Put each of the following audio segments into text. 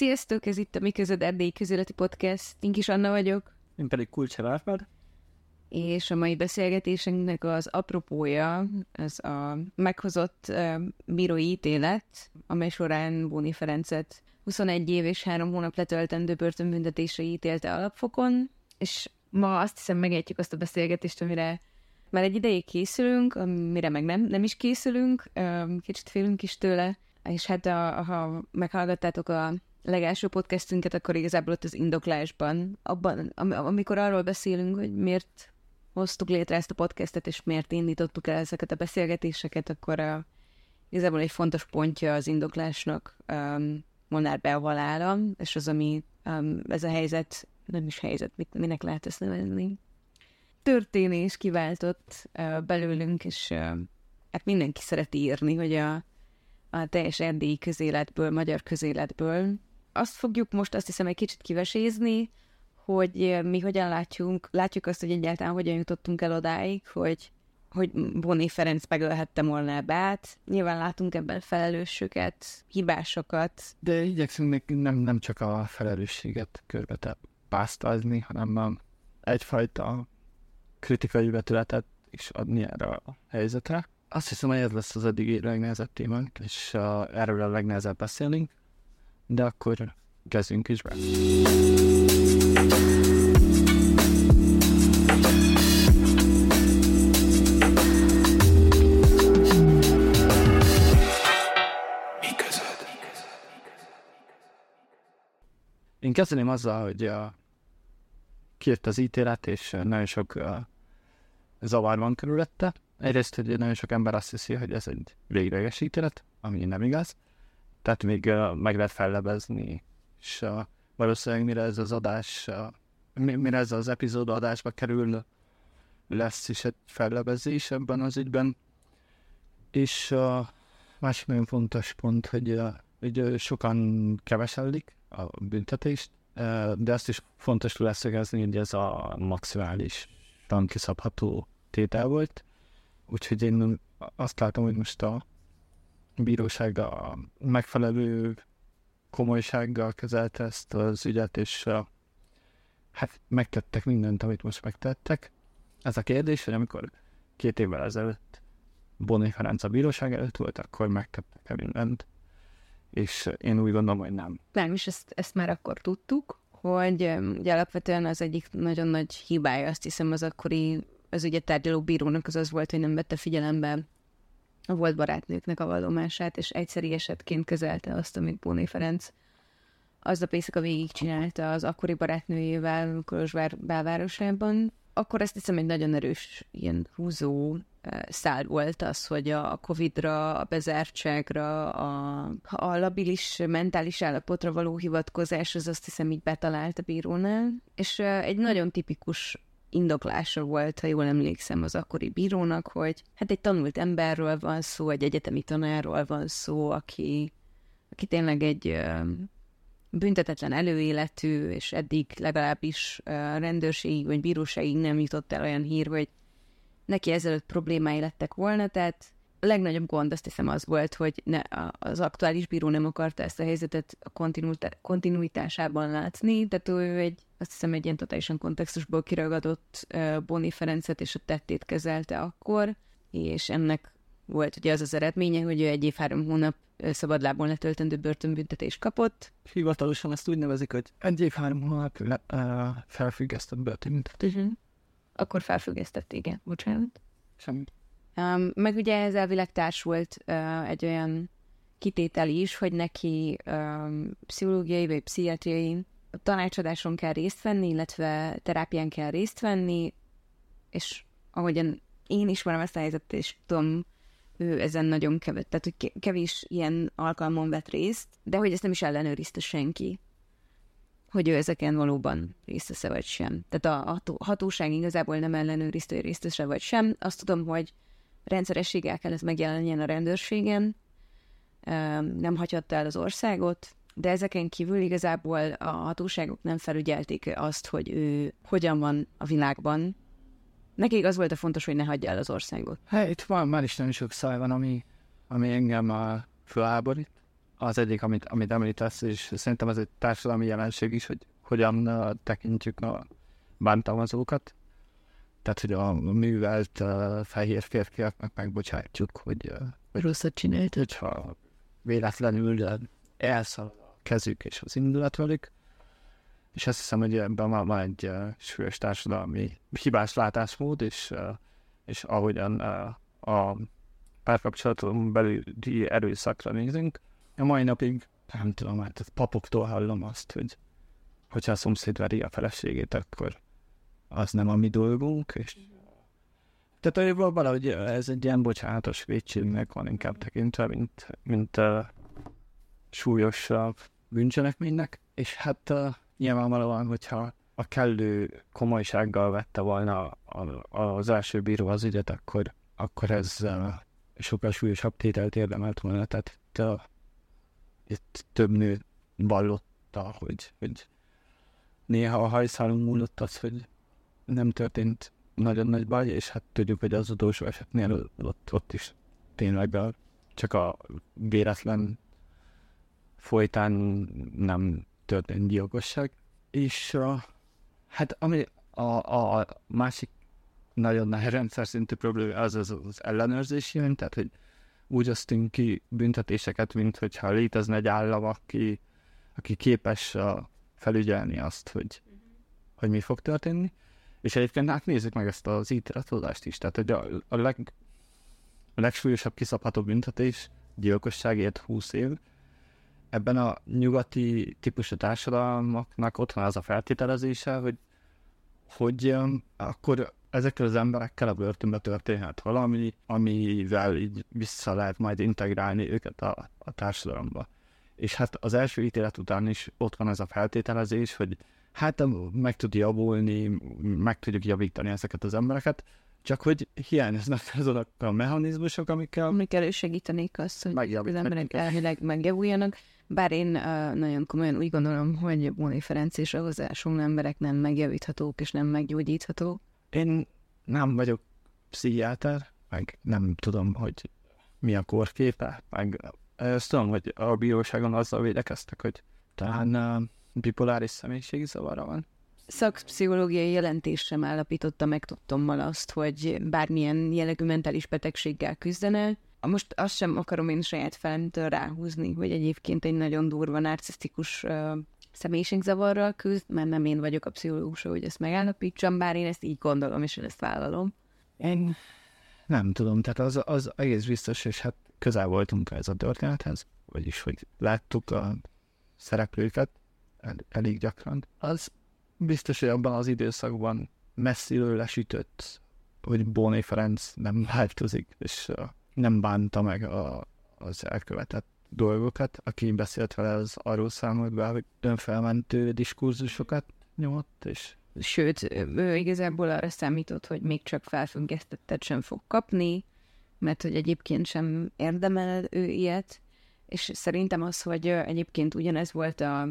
Sziasztok, ez itt a Mi Közöd Erdélyi Közéleti Podcast. Én Kis Anna vagyok. Én pedig Kulcsa Árpád. És a mai beszélgetésünknek az apropója, az a meghozott uh, bírói ítélet, amely során Bóni Ferencet 21 év és 3 hónap letöltendő börtönbüntetésre ítélte alapfokon, és ma azt hiszem megejtjük azt a beszélgetést, amire már egy ideig készülünk, amire meg nem, nem is készülünk, kicsit félünk is tőle, és hát a, ha meghallgattátok a legelső podcastünket, akkor igazából ott az indoklásban, abban, am- amikor arról beszélünk, hogy miért hoztuk létre ezt a podcastet, és miért indítottuk el ezeket a beszélgetéseket, akkor a, igazából egy fontos pontja az indoklásnak um, Molnár beavalála, és az, ami um, ez a helyzet, nem is helyzet, mit, minek lehet ezt nevezni, történés kiváltott uh, belőlünk, és uh, hát mindenki szereti írni, hogy a, a teljes erdélyi közéletből, magyar közéletből. Azt fogjuk most azt hiszem egy kicsit kivesézni, hogy mi hogyan látjunk, látjuk azt, hogy egyáltalán hogyan jutottunk el odáig, hogy, hogy Boni Ferenc megölhette volna bát. Nyilván látunk ebben felelősöket, hibásokat. De igyekszünk nem, nem csak a felelősséget körbe pásztázni, hanem egyfajta kritikai vetületet is adni erre a helyzetre. Azt hiszem, hogy ez lesz az eddigi legnehezebb témánk, és uh, erről a legnehezebb beszélünk, de akkor kezdjünk is be. Én kezdeném azzal, hogy uh, kijött az ítélet, és nagyon sok uh, zavar van körülötte. Egyrészt, hogy nagyon sok ember azt hiszi, hogy ez egy végleges ítélet, ami nem igaz. Tehát még uh, meg lehet fellebezni, és uh, valószínűleg mire ez az adás, uh, mire ez az epizód adásba kerül, lesz is egy fellebezés ebben az ügyben. És uh, másik nagyon fontos pont, hogy, uh, hogy uh, sokan kevesellik a büntetést, uh, de azt is fontos leszögezni, hogy ez a maximális kiszabható tétel volt. Úgyhogy én azt látom, hogy most a bíróság a megfelelő komolysággal kezelte ezt az ügyet, és hát megtettek mindent, amit most megtettek. Ez a kérdés, hogy amikor két évvel ezelőtt Boni Ferenc a bíróság előtt volt, akkor megtettek-e mindent, és én úgy gondolom, hogy nem. Nem, és ezt, ezt már akkor tudtuk, hogy ugye alapvetően az egyik nagyon nagy hibája, azt hiszem, az akkori az ugye tárgyaló bírónak az az volt, hogy nem vette figyelembe a volt barátnőknek a vallomását, és egyszeri esetként kezelte azt, amit Bóné Ferenc aznap éjszaka végigcsinálta az akkori barátnőjével Kolozsvár belvárosában. Akkor azt hiszem egy nagyon erős ilyen húzó szál volt az, hogy a Covid-ra, a bezártságra, a, a labilis mentális állapotra való hivatkozás, az azt hiszem így betalált a bírónál, és egy nagyon tipikus indoklása volt, ha jól emlékszem az akkori bírónak, hogy hát egy tanult emberről van szó, egy egyetemi tanárról van szó, aki, aki tényleg egy büntetetlen előéletű, és eddig legalábbis rendőrségig vagy bíróságig nem jutott el olyan hír, hogy neki ezelőtt problémái lettek volna, tehát a legnagyobb gond azt hiszem az volt, hogy ne, az aktuális bíró nem akarta ezt a helyzetet a kontinuitásában látni, tehát ő egy, azt hiszem egy ilyen totálisan kontextusból kiragadott Boni Ferencet és a tettét kezelte akkor, és ennek volt ugye az az eredménye, hogy ő egy év három hónap szabadlábon letöltendő börtönbüntetés kapott. Hivatalosan ezt úgy nevezik, hogy egy év három hónap le, uh, felfüggesztett börtönbüntetés. Uh-huh. Akkor felfüggesztett, igen, bocsánat. Semmi. Um, meg ugye ez elvileg társult uh, egy olyan kitétel is, hogy neki um, pszichológiai vagy pszichiátriai tanácsadáson kell részt venni, illetve terápián kell részt venni, és ahogyan én ismerem ezt a helyzetet, és tudom, ő ezen nagyon kevés, tehát hogy kevés ilyen alkalmon vett részt, de hogy ezt nem is ellenőrizte senki, hogy ő ezeken valóban részt vagy sem. Tehát a hatóság igazából nem ellenőrizte, hogy részt vagy sem. Azt tudom, hogy rendszerességgel kell ez megjelenjen a rendőrségen, nem hagyhatta el az országot, de ezeken kívül igazából a hatóságok nem felügyelték azt, hogy ő hogyan van a világban. Nekik az volt a fontos, hogy ne hagyja el az országot. Hát itt van, már is nagyon sok száj van, ami, ami engem a föláborít. az egyik, amit, amit említesz, és szerintem ez egy társadalmi jelenség is, hogy hogyan tekintjük a bántalmazókat. Tehát, hogy a művelt uh, fehér férfiaknak megbocsátjuk, hogy, hogy rosszat csinált. Hogyha véletlenül elszalad a kezük és az indulat velük, és azt hiszem, hogy ebben van, van egy súlyos társadalmi hibás látásmód, és, és ahogyan a párkapcsolaton belüli erőszakra nézünk, a mai napig nem tudom, hát papoktól hallom azt, hogy hogyha a szomszéd veri a feleségét, akkor az nem a mi dolgunk, és tehát hogy valahogy ez egy ilyen bocsánatos védségnek van inkább tekintve, mint, mint uh, súlyos uh, bűncselekménynek, és hát uh, nyilvánvalóan, hogyha a kellő komolysággal vette volna az első bíró az ügyet, akkor, akkor ez uh, sokkal súlyosabb tételt érdemelt volna. Tehát itt, uh, itt több nő vallotta, hogy, hogy néha a hajszálunk múlott az, hogy nem történt nagyon nagy baj, és hát tudjuk, hogy az utolsó esetnél ott, ott is tényleg a, csak a véletlen folytán nem történt gyilkosság. És a, hát ami a, a, másik nagyon nagy rendszer szintű probléma az az, az ellenőrzés jön, tehát hogy úgy osztunk ki büntetéseket, mint hogyha létezne egy állam, aki, aki képes a, felügyelni azt, hogy, hogy mi fog történni. És egyébként hát nézzük meg ezt az ítéletodást is. Tehát hogy a, a, leg, a legsúlyosabb kiszabható büntetés gyilkosságért 20 év. Ebben a nyugati típusú társadalmaknak ott van az a feltételezése, hogy, hogy um, akkor ezekkel az emberekkel a börtönbe történhet valami, amivel így vissza lehet majd integrálni őket a, a társadalomba. És hát az első ítélet után is ott van ez a feltételezés, hogy hát meg tud javulni, meg tudjuk javítani ezeket az embereket, csak hogy hiányoznak azok a mechanizmusok, amikkel... Amikkel segítenék azt, hogy az emberek elvileg megjavuljanak. Bár én uh, nagyon komolyan úgy gondolom, hogy Bóni Ferenc és a hozzásoló emberek nem megjavíthatók és nem meggyógyíthatók. Én nem vagyok pszichiáter, meg nem tudom, hogy mi a korképe, meg ezt tudom, hogy a bíróságon azzal védekeztek, hogy talán uh, bipoláris személyiségi zavara van. Szakpszichológiai jelentés sem állapította meg tudtommal azt, hogy bármilyen jellegű mentális betegséggel küzdene. Most azt sem akarom én saját felemtől ráhúzni, hogy egyébként egy nagyon durva narcisztikus uh, személyiségzavarral küzd, mert nem én vagyok a pszichológus, hogy ezt megállapítsam, bár én ezt így gondolom, és én ezt vállalom. Én nem tudom, tehát az, az egész biztos, és hát közel voltunk ez a történethez, vagyis, hogy láttuk a szereplőket elég gyakran. Az biztos, hogy abban az időszakban messziről lesütött, hogy Bóné Ferenc nem változik, és nem bánta meg a, az elkövetett dolgokat. Aki beszélt vele, az arról számolt be, hogy önfelmentő diskurzusokat nyomott, és Sőt, ő igazából arra számított, hogy még csak felfüggesztettet sem fog kapni, mert hogy egyébként sem érdemel ő ilyet, és szerintem az, hogy egyébként ugyanez volt a,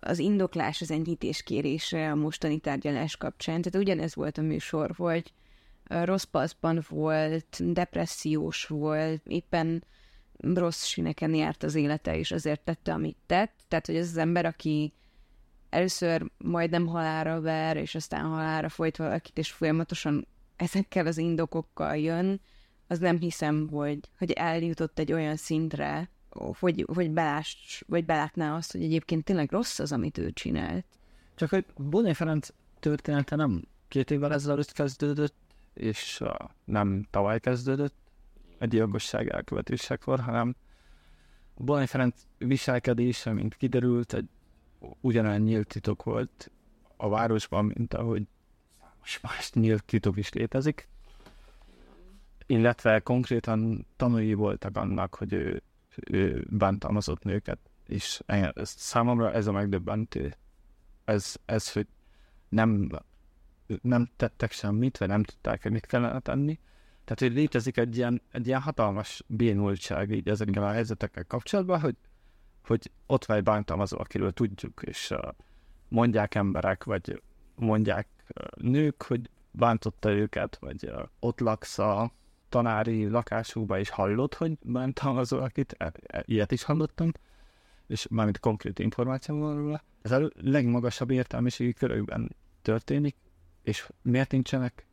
az indoklás az enyhítés kérése a mostani tárgyalás kapcsán, tehát ugyanez volt a műsor, hogy rossz paszban volt, depressziós volt, éppen rossz sineken járt az élete, és azért tette, amit tett. Tehát, hogy ez az ember, aki először majdnem halára ver, és aztán halára folyt valakit, és folyamatosan ezekkel az indokokkal jön, az nem hiszem, hogy, hogy eljutott egy olyan szintre, hogy, hogy, beláss, vagy belátná azt, hogy egyébként tényleg rossz az, amit ő csinált. Csak hogy Boné Ferenc története nem két évvel ezelőtt kezdődött, és uh, nem tavaly kezdődött a gyilkosság elkövetésekor, hanem Boné Ferenc viselkedése, mint kiderült, egy ugyanolyan nyílt titok volt a városban, mint ahogy most más nyílt titok is létezik illetve konkrétan tanúi voltak annak, hogy ő bántalmazott nőket, és ez, számomra ez a megdöbbentő. Ez, ez hogy nem, nem tettek semmit, vagy nem tudták, hogy mit kellene tenni. Tehát, hogy létezik egy ilyen, egy ilyen hatalmas bénultság így ezekkel a helyzetekkel kapcsolatban, hogy, hogy ott vagy bántalmazó, akiről tudjuk, és uh, mondják emberek, vagy mondják uh, nők, hogy bántotta őket, vagy uh, ott laksz a tanári lakásukba is hallott, hogy bántalmazol, akit e, e, ilyet is hallottam, és mármint konkrét információ van róla. Ez a legmagasabb értelmiségi körökben történik, és miért nincsenek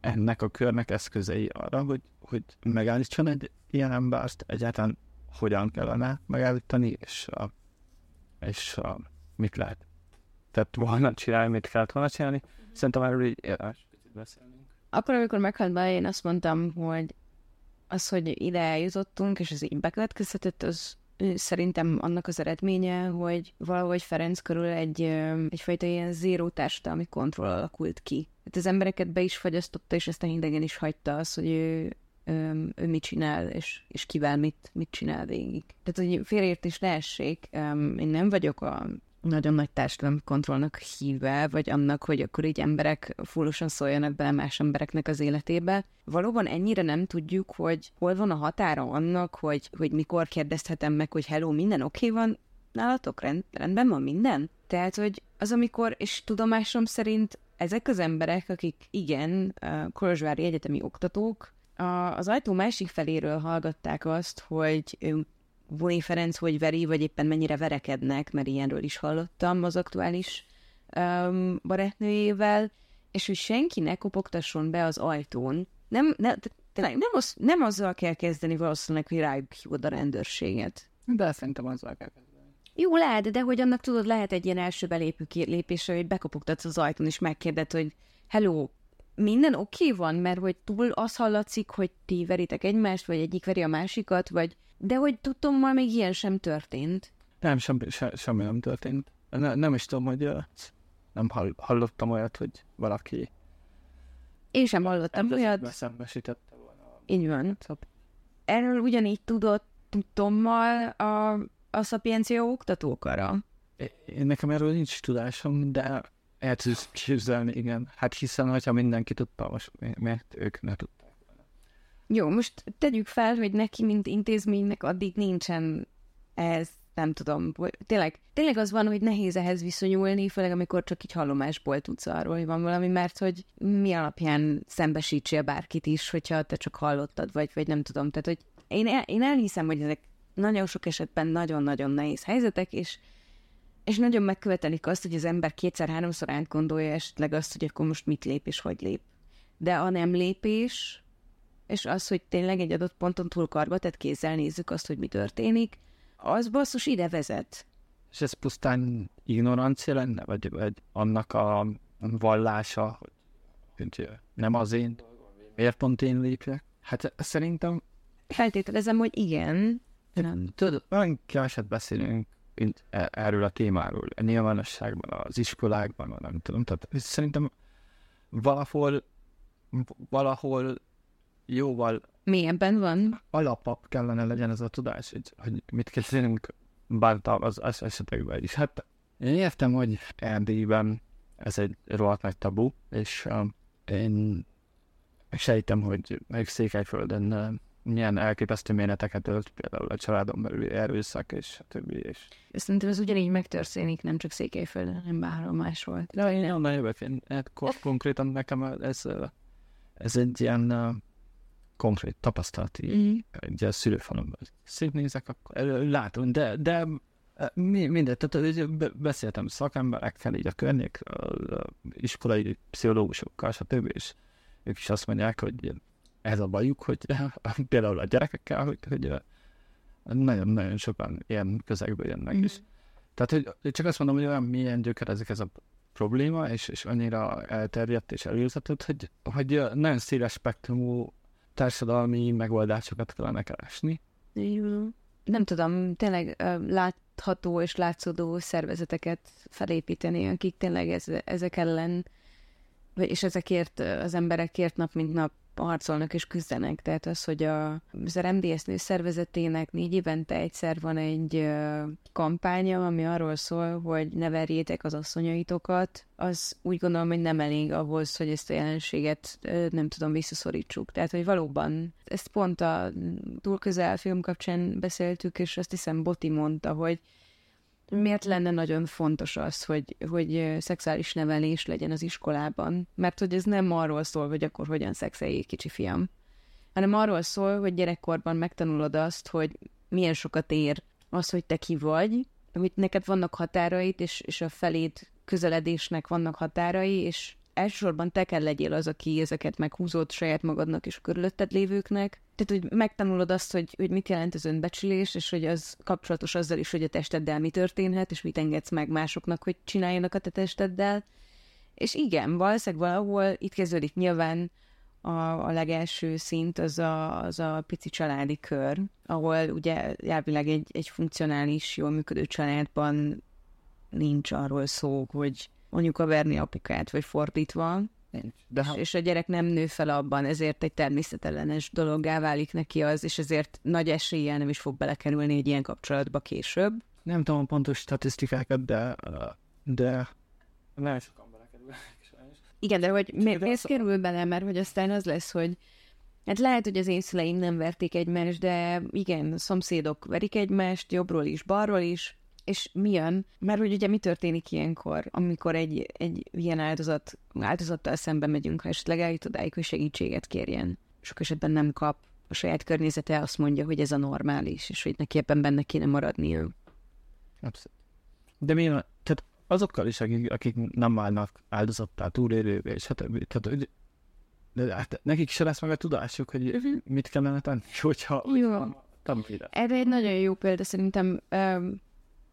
ennek a körnek eszközei arra, hogy, hogy megállítson egy ilyen embert, egyáltalán hogyan kellene megállítani, és, a, és a, mit lehet tehát volna csinálni, mit kellett volna csinálni. Szerintem erről így érdemes beszélnünk. Akkor, amikor meghalt be, én azt mondtam, hogy az, hogy ide eljutottunk, és ez így bekövetkezhetett, az szerintem annak az eredménye, hogy valahogy Ferenc körül egy, egyfajta ilyen zéró társadalmi kontroll alakult ki. Hát az embereket be is fagyasztotta, és aztán idegen is hagyta az, hogy ő, ő, mit csinál, és, és kivel mit, mit csinál végig. Tehát, hogy félreértés leessék, én nem vagyok a nagyon nagy társadalmi kontrollnak híve, vagy annak, hogy akkor így emberek fullosan szóljanak bele más embereknek az életébe. Valóban ennyire nem tudjuk, hogy hol van a határa annak, hogy, hogy mikor kérdezhetem meg, hogy hello, minden oké okay van, nálatok rend, rendben van minden? Tehát, hogy az, amikor, és tudomásom szerint ezek az emberek, akik igen, Kolozsvári egyetemi oktatók, az ajtó másik feléről hallgatták azt, hogy Boni Ferenc hogy veri, vagy éppen mennyire verekednek, mert ilyenről is hallottam az aktuális um, barátnőjével, és hogy senki ne kopogtasson be az ajtón. Nem, ne, tényleg nem, az, nem azzal kell kezdeni valószínűleg, hogy rájuk hívod a rendőrséget. De szerintem azzal kell kezdeni. Jó, lehet, de hogy annak tudod, lehet egy ilyen első belépő lépésre, hogy bekopogtatsz az ajtón, és megkérded, hogy hello, minden oké okay van, mert hogy túl az hallatszik, hogy ti veritek egymást, vagy egyik veri a másikat, vagy de hogy tudtommal még ilyen sem történt. Nem, semmi, se, semmi nem történt. Ne, nem is tudom, hogy nem hall, hallottam olyat, hogy valaki én sem hallottam olyat. Beszembesítette volna. Így van. Erről ugyanígy tudott tudtommal a, a szapiencia oktatókara. Én nekem erről nincs tudásom, de el tudsz képzelni, igen. Hát hiszen, hogyha mindenki tudta, most miért ők ne tudták. Jó, most tegyük fel, hogy neki, mint intézménynek addig nincsen ez, nem tudom, tényleg, tényleg az van, hogy nehéz ehhez viszonyulni, főleg amikor csak így hallomásból tudsz arról, hogy van valami, mert hogy mi alapján szembesítsél bárkit is, hogyha te csak hallottad, vagy, vagy nem tudom. Tehát, hogy én, el, én elhiszem, hogy ezek nagyon sok esetben nagyon-nagyon nehéz helyzetek, és és nagyon megkövetelik azt, hogy az ember kétszer-háromszor átgondolja esetleg azt, hogy akkor most mit lép és hogy lép. De a nem lépés, és az, hogy tényleg egy adott ponton túl karba, tehát kézzel nézzük azt, hogy mi történik, az basszus ide vezet. És ez pusztán ignorancia lenne, vagy, vagy annak a vallása, hogy, nem az én miért pont én lépjek? Hát szerintem... Feltételezem, hogy igen. Nem. Tudod, olyan keveset beszélünk e- erről a témáról, a nyilvánosságban, az iskolákban, nem tudom. Tehát szerintem valahol, valahol jóval mélyebben van. Alapabb kellene legyen ez a tudás, hogy, hogy mit kezdenünk bántam az, az esetekben is. Hát én értem, hogy Erdélyben ez egy rohadt nagy tabu, és uh, én sejtem, hogy még Székelyföldön uh, milyen elképesztő méreteket ölt, például a családon belül erőszak, és a többi. És... Szerintem ez ugyanígy megtörténik, nem csak Székelyföldön, hanem bárhol máshol. De én onnan jövök, én, hát konkrétan nekem ez, ez egy ilyen uh, konkrét tapasztalati, mm. ugye a szülőfalomban szétnézek, akkor látom, de, de e, mindegy, tehát beszéltem szakemberekkel, így a környék, a iskolai pszichológusokkal, stb. és ők is azt mondják, hogy ez a bajuk, hogy például a gyerekekkel, hogy, hogy nagyon-nagyon sokan ilyen közegből jönnek mm. is. Tehát, hogy csak azt mondom, hogy olyan milyen gyökerezik ez a probléma, és, és annyira elterjedt és előzetet, hogy, hogy nagyon széles spektrumú társadalmi megoldásokat kellene keresni. Nem tudom, tényleg látható és látszódó szervezeteket felépíteni, akik tényleg ez, ezek ellen, és ezekért az emberekért nap mint nap harcolnak és küzdenek. Tehát az, hogy a, az RMDS nő szervezetének négy évente egyszer van egy kampánya, ami arról szól, hogy ne verjétek az asszonyaitokat, az úgy gondolom, hogy nem elég ahhoz, hogy ezt a jelenséget nem tudom, visszaszorítsuk. Tehát, hogy valóban ezt pont a túl közel film kapcsán beszéltük, és azt hiszem Boti mondta, hogy miért lenne nagyon fontos az, hogy, hogy szexuális nevelés legyen az iskolában? Mert hogy ez nem arról szól, hogy akkor hogyan szexeljék kicsi fiam, hanem arról szól, hogy gyerekkorban megtanulod azt, hogy milyen sokat ér az, hogy te ki vagy, hogy neked vannak határaid, és, és a feléd közeledésnek vannak határai, és elsősorban te kell legyél az, aki ezeket meghúzott saját magadnak és körülötted lévőknek. Tehát, hogy megtanulod azt, hogy, hogy mit jelent az önbecsülés, és hogy az kapcsolatos azzal is, hogy a testeddel mi történhet, és mit engedsz meg másoknak, hogy csináljanak a te testeddel. És igen, valószínűleg valahol itt kezdődik nyilván a, a legelső szint az a, az a pici családi kör, ahol ugye elvileg egy, egy funkcionális, jól működő családban nincs arról szó, hogy a verni apukát, vagy fordítva, De ha... és a gyerek nem nő fel abban, ezért egy természetellenes dologgá válik neki az, és ezért nagy eséllyel nem is fog belekerülni egy ilyen kapcsolatba később. Nem tudom a pontos statisztikákat, de, de nem sokan belekerülnek. Igen, de hogy mi, miért kerül bele, mert hogy aztán az lesz, hogy Hát lehet, hogy az én szüleim nem verték egymást, de igen, szomszédok verik egymást, jobbról is, balról is, és mi jön? Mert hogy ugye mi történik ilyenkor, amikor egy, egy ilyen áldozat, áldozattal szembe megyünk, ha esetleg eljut odáig, hogy segítséget kérjen. Sok esetben nem kap. A saját környezete azt mondja, hogy ez a normális, és hogy neki ebben benne kéne maradnia. Abszolút. De mi tehát azokkal is, akik, akik nem válnak áldozattá, túlélővé, és hát, tehát, de hát nekik se lesz meg a tudásuk, hogy uh-huh. mit kellene tenni, hogyha jó. Erre egy nagyon jó példa szerintem um,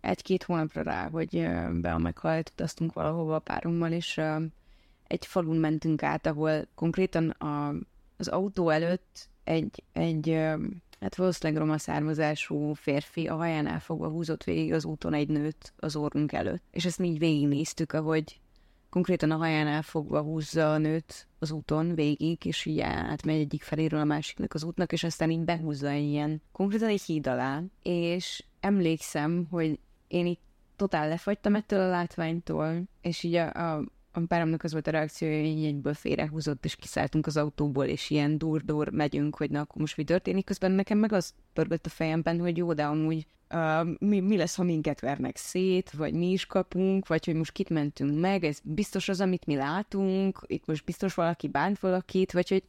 egy-két hónapra rá, hogy be a meghalt, utaztunk valahova a párommal, és egy falun mentünk át, ahol konkrétan a, az autó előtt egy, egy hát valószínűleg roma származású férfi a hajánál fogva húzott végig az úton egy nőt az orrunk előtt. És ezt mi így végignéztük, ahogy konkrétan a hajánál fogva húzza a nőt az úton végig, és így átmegy egyik feléről a másiknak az útnak, és aztán így behúzza ilyen, konkrétan egy híd alá. És emlékszem, hogy én itt totál lefagytam ettől a látványtól, és így a, a, a páromnak az volt a reakciója, hogy így egyből félrehúzott, és kiszálltunk az autóból, és ilyen dur-dur megyünk, hogy na, akkor most mi történik. Közben nekem meg az pörgött a fejemben, hogy jó, de amúgy uh, mi, mi lesz, ha minket vernek szét, vagy mi is kapunk, vagy hogy most kit mentünk meg, ez biztos az, amit mi látunk, itt most biztos valaki bánt valakit, vagy hogy...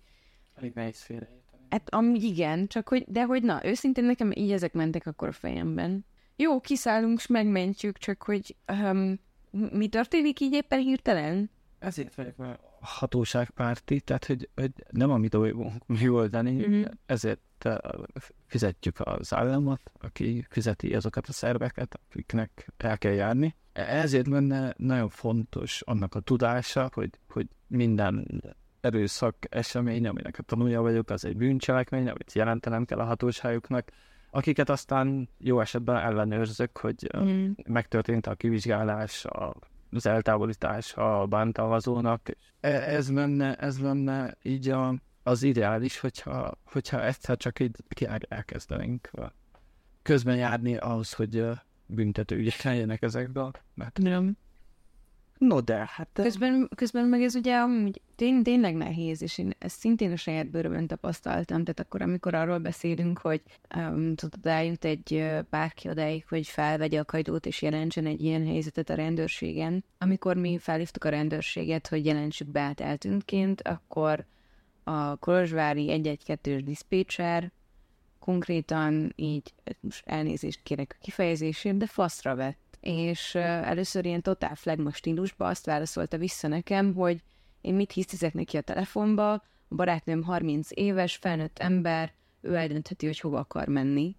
Elég nehéz félre. Hát amúgy igen, csak hogy, de hogy na, őszintén nekem így ezek mentek akkor a fejemben jó, kiszállunk, és megmentjük, csak hogy um, mi történik így éppen hirtelen? Ezért vagyok már hatóságpárti, tehát hogy, hogy nem a mi dolgunk mi oldani, mm-hmm. ezért fizetjük az államot, aki fizeti azokat a szerveket, akiknek el kell járni. Ezért lenne nagyon fontos annak a tudása, hogy, hogy minden erőszak esemény, aminek a tanulja vagyok, az egy bűncselekmény, amit jelentenem kell a hatóságoknak, akiket aztán jó esetben ellenőrzök, hogy mm. megtörtént a kivizsgálás, a, az eltávolítás a bántalmazónak. E, ez lenne, ez lenne így a, az ideális, hogyha, hogyha egyszer csak így elkezdenénk közben járni ahhoz, hogy büntető ügyek legyenek ezekből. Mert nem. No de, hát... Közben, közben meg ez ugye amúgy tény, tényleg nehéz, és én ezt szintén a saját bőrömön tapasztaltam, tehát akkor, amikor arról beszélünk, hogy um, tudod, eljut egy bárki odáig, hogy felvegye a kajdót és jelentsen egy ilyen helyzetet a rendőrségen. Amikor mi felhívtuk a rendőrséget, hogy jelentsük be át eltűntként, akkor a Kolozsvári 112-es diszpécser konkrétan így, most elnézést kérek a kifejezésért, de faszra vett és először ilyen totál flagma stílusba azt válaszolta vissza nekem, hogy én mit hisztizek neki a telefonba, a barátnőm 30 éves, felnőtt ember, ő eldöntheti, hogy hova akar menni.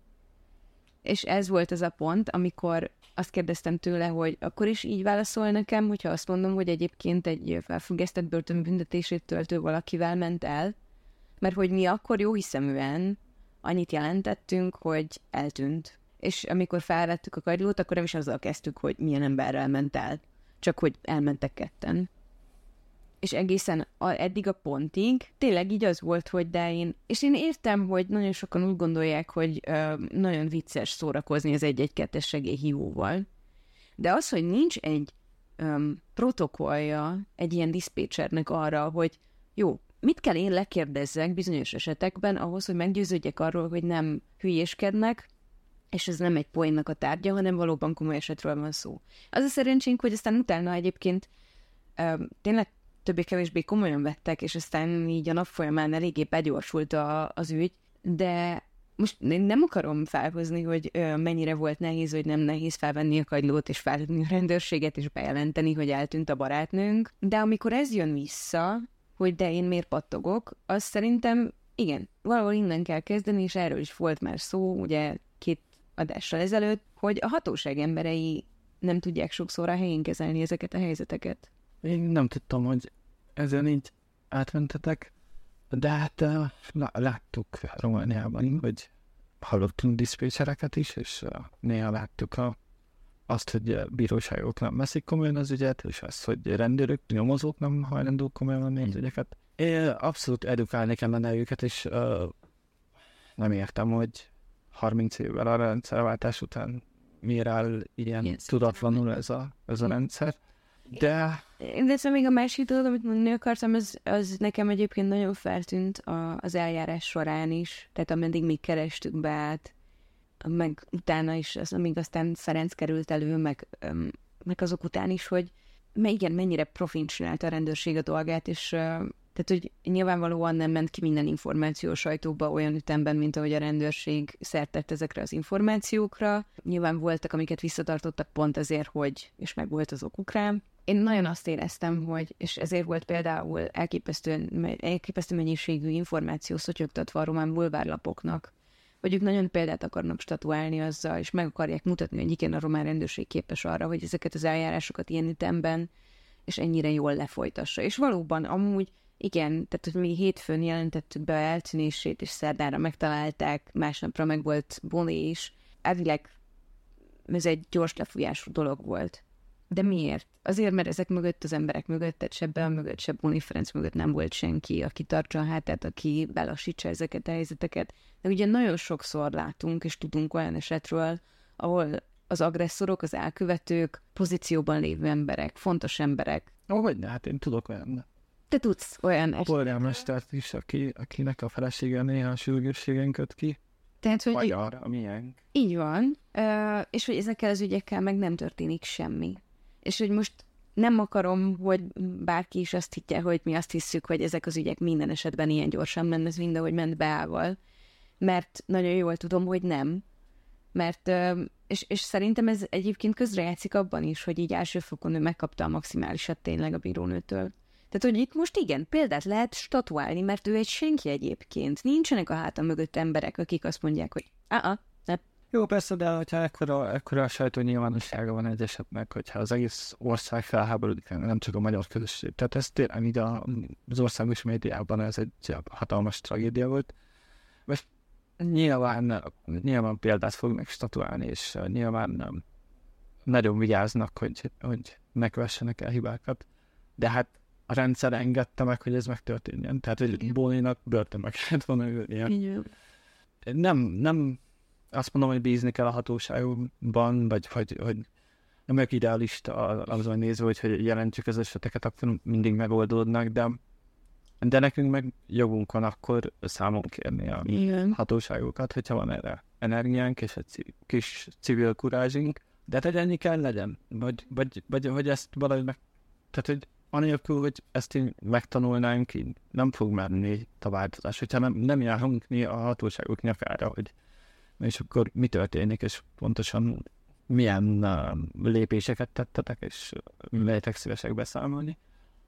És ez volt az a pont, amikor azt kérdeztem tőle, hogy akkor is így válaszol nekem, hogyha azt mondom, hogy egyébként egy felfüggesztett börtönbüntetését töltő valakivel ment el, mert hogy mi akkor jó hiszeműen annyit jelentettünk, hogy eltűnt és amikor felvettük a kagylót, akkor nem is azzal kezdtük, hogy milyen emberrel ment el, csak hogy elmentek ketten. És egészen a, eddig a pontig tényleg így az volt, hogy de én, és én értem, hogy nagyon sokan úgy gondolják, hogy ö, nagyon vicces szórakozni az egy-egy-kettes segélyhívóval, de az, hogy nincs egy ö, protokollja egy ilyen diszpécsernek arra, hogy jó, mit kell én lekérdezzek bizonyos esetekben ahhoz, hogy meggyőződjek arról, hogy nem hülyéskednek, és ez nem egy poénnak a tárgya, hanem valóban komoly esetről van szó. Az a szerencsénk, hogy aztán utána egyébként ö, tényleg többé-kevésbé komolyan vettek, és aztán így a nap folyamán eléggé begyorsult a, az ügy, de most én nem akarom felhozni, hogy ö, mennyire volt nehéz, vagy nem nehéz felvenni a kagylót, és felhívni a rendőrséget, és bejelenteni, hogy eltűnt a barátnőnk, de amikor ez jön vissza, hogy de én miért pattogok, az szerintem igen, valahol innen kell kezdeni, és erről is volt már szó, ugye adással ezelőtt, hogy a hatóság emberei nem tudják sokszor a helyén kezelni ezeket a helyzeteket. Én nem tudtam, hogy ezen így átmentetek, de hát uh, láttuk Romániában, hogy hallottunk diszpécsereket is, és uh, néha láttuk a, azt, hogy bíróságok nem veszik komolyan az ügyet, és azt, hogy rendőrök, nyomozók nem hajlandók komolyan venni az ügyeket. Én abszolút edukálni kellene őket, és uh, nem értem, hogy 30 évvel a rendszerváltás után miért áll ilyen yes. tudatlanul ez a, ez a rendszer. De... De ez még a másik dolog, amit mondani akartam, az, az nekem egyébként nagyon feltűnt a, az eljárás során is, tehát ameddig még kerestük be át, meg utána is, az, amíg aztán Ferenc került elő, meg, meg azok után is, hogy igen, mennyire profin csinálta a rendőrség a dolgát, és tehát, hogy nyilvánvalóan nem ment ki minden információ a sajtóba olyan ütemben, mint ahogy a rendőrség szertett ezekre az információkra. Nyilván voltak, amiket visszatartottak pont azért, hogy, és meg volt az okuk rám. Én nagyon azt éreztem, hogy, és ezért volt például elképesztő, elképesztő mennyiségű információ szotyogtatva a román bulvárlapoknak, hogy ők nagyon példát akarnak statuálni azzal, és meg akarják mutatni, hogy igen, a román rendőrség képes arra, hogy ezeket az eljárásokat ilyen ütemben és ennyire jól lefolytassa. És valóban amúgy igen, tehát hogy mi hétfőn jelentettük be a eltűnését, és szerdára megtalálták, másnapra meg volt Boni is. Elvileg ez egy gyors lefújású dolog volt. De miért? Azért, mert ezek mögött, az emberek mögött, tehát se Bell mögött, se Boni Ferenc mögött nem volt senki, aki tartsa a hátát, aki belassítsa ezeket a helyzeteket. De ugye nagyon sokszor látunk és tudunk olyan esetről, ahol az agresszorok, az elkövetők pozícióban lévő emberek, fontos emberek. Ó, hogy ne, hát én tudok olyan te tudsz olyan A polgármestert is, aki, akinek a felesége néha a sürgősségen köt ki. Tehát, hogy Magyar, milyen. Így van, és hogy ezekkel az ügyekkel meg nem történik semmi. És hogy most nem akarom, hogy bárki is azt higgye, hogy mi azt hiszük, hogy ezek az ügyek minden esetben ilyen gyorsan mennek, mind ahogy ment Beával. Mert nagyon jól tudom, hogy nem. Mert, és, és szerintem ez egyébként közrejátszik abban is, hogy így elsőfokon ő megkapta a maximálisat tényleg a bírónőtől. Tehát, hogy itt most igen, példát lehet statuálni, mert ő egy senki egyébként. Nincsenek a háta mögött emberek, akik azt mondják, hogy a nem. Jó, persze, de hogyha ekkora, ekkora a sajtó nyilvánossága van egy esetnek, hogyha az egész ország felháborodik, nem csak a magyar közösség. Tehát ez tényleg így az országos médiában ez egy hatalmas tragédia volt. Most nyilván, nyilván példát fognak statuálni, és nyilván nem, nagyon vigyáznak, hogy, hogy ne kövessenek el hibákat. De hát a rendszer engedte meg, hogy ez megtörténjen. Tehát, hogy Bóninak börtönbe kellett volna ülnie. Nem, nem azt mondom, hogy bízni kell a hatóságokban, vagy hogy, hogy nem vagyok idealista azon nézve, hogy, hogy jelentjük az eseteket, akkor mindig megoldódnak, de, de nekünk meg jogunk van akkor számon kérni a Igen. hatóságokat, hogyha van erre energiánk és egy kis civil kurázsink, de hát ennyi kell legyen, vagy, vagy, vagy hogy ezt valahogy meg, tehát hogy anélkül, hogy ezt így megtanulnánk, így nem fog menni a változás. Hogyha nem, nem járunk mi a hatóságok nyakára, hogy és akkor mi történik, és pontosan milyen uh, lépéseket tettetek, és lehetek szívesek beszámolni.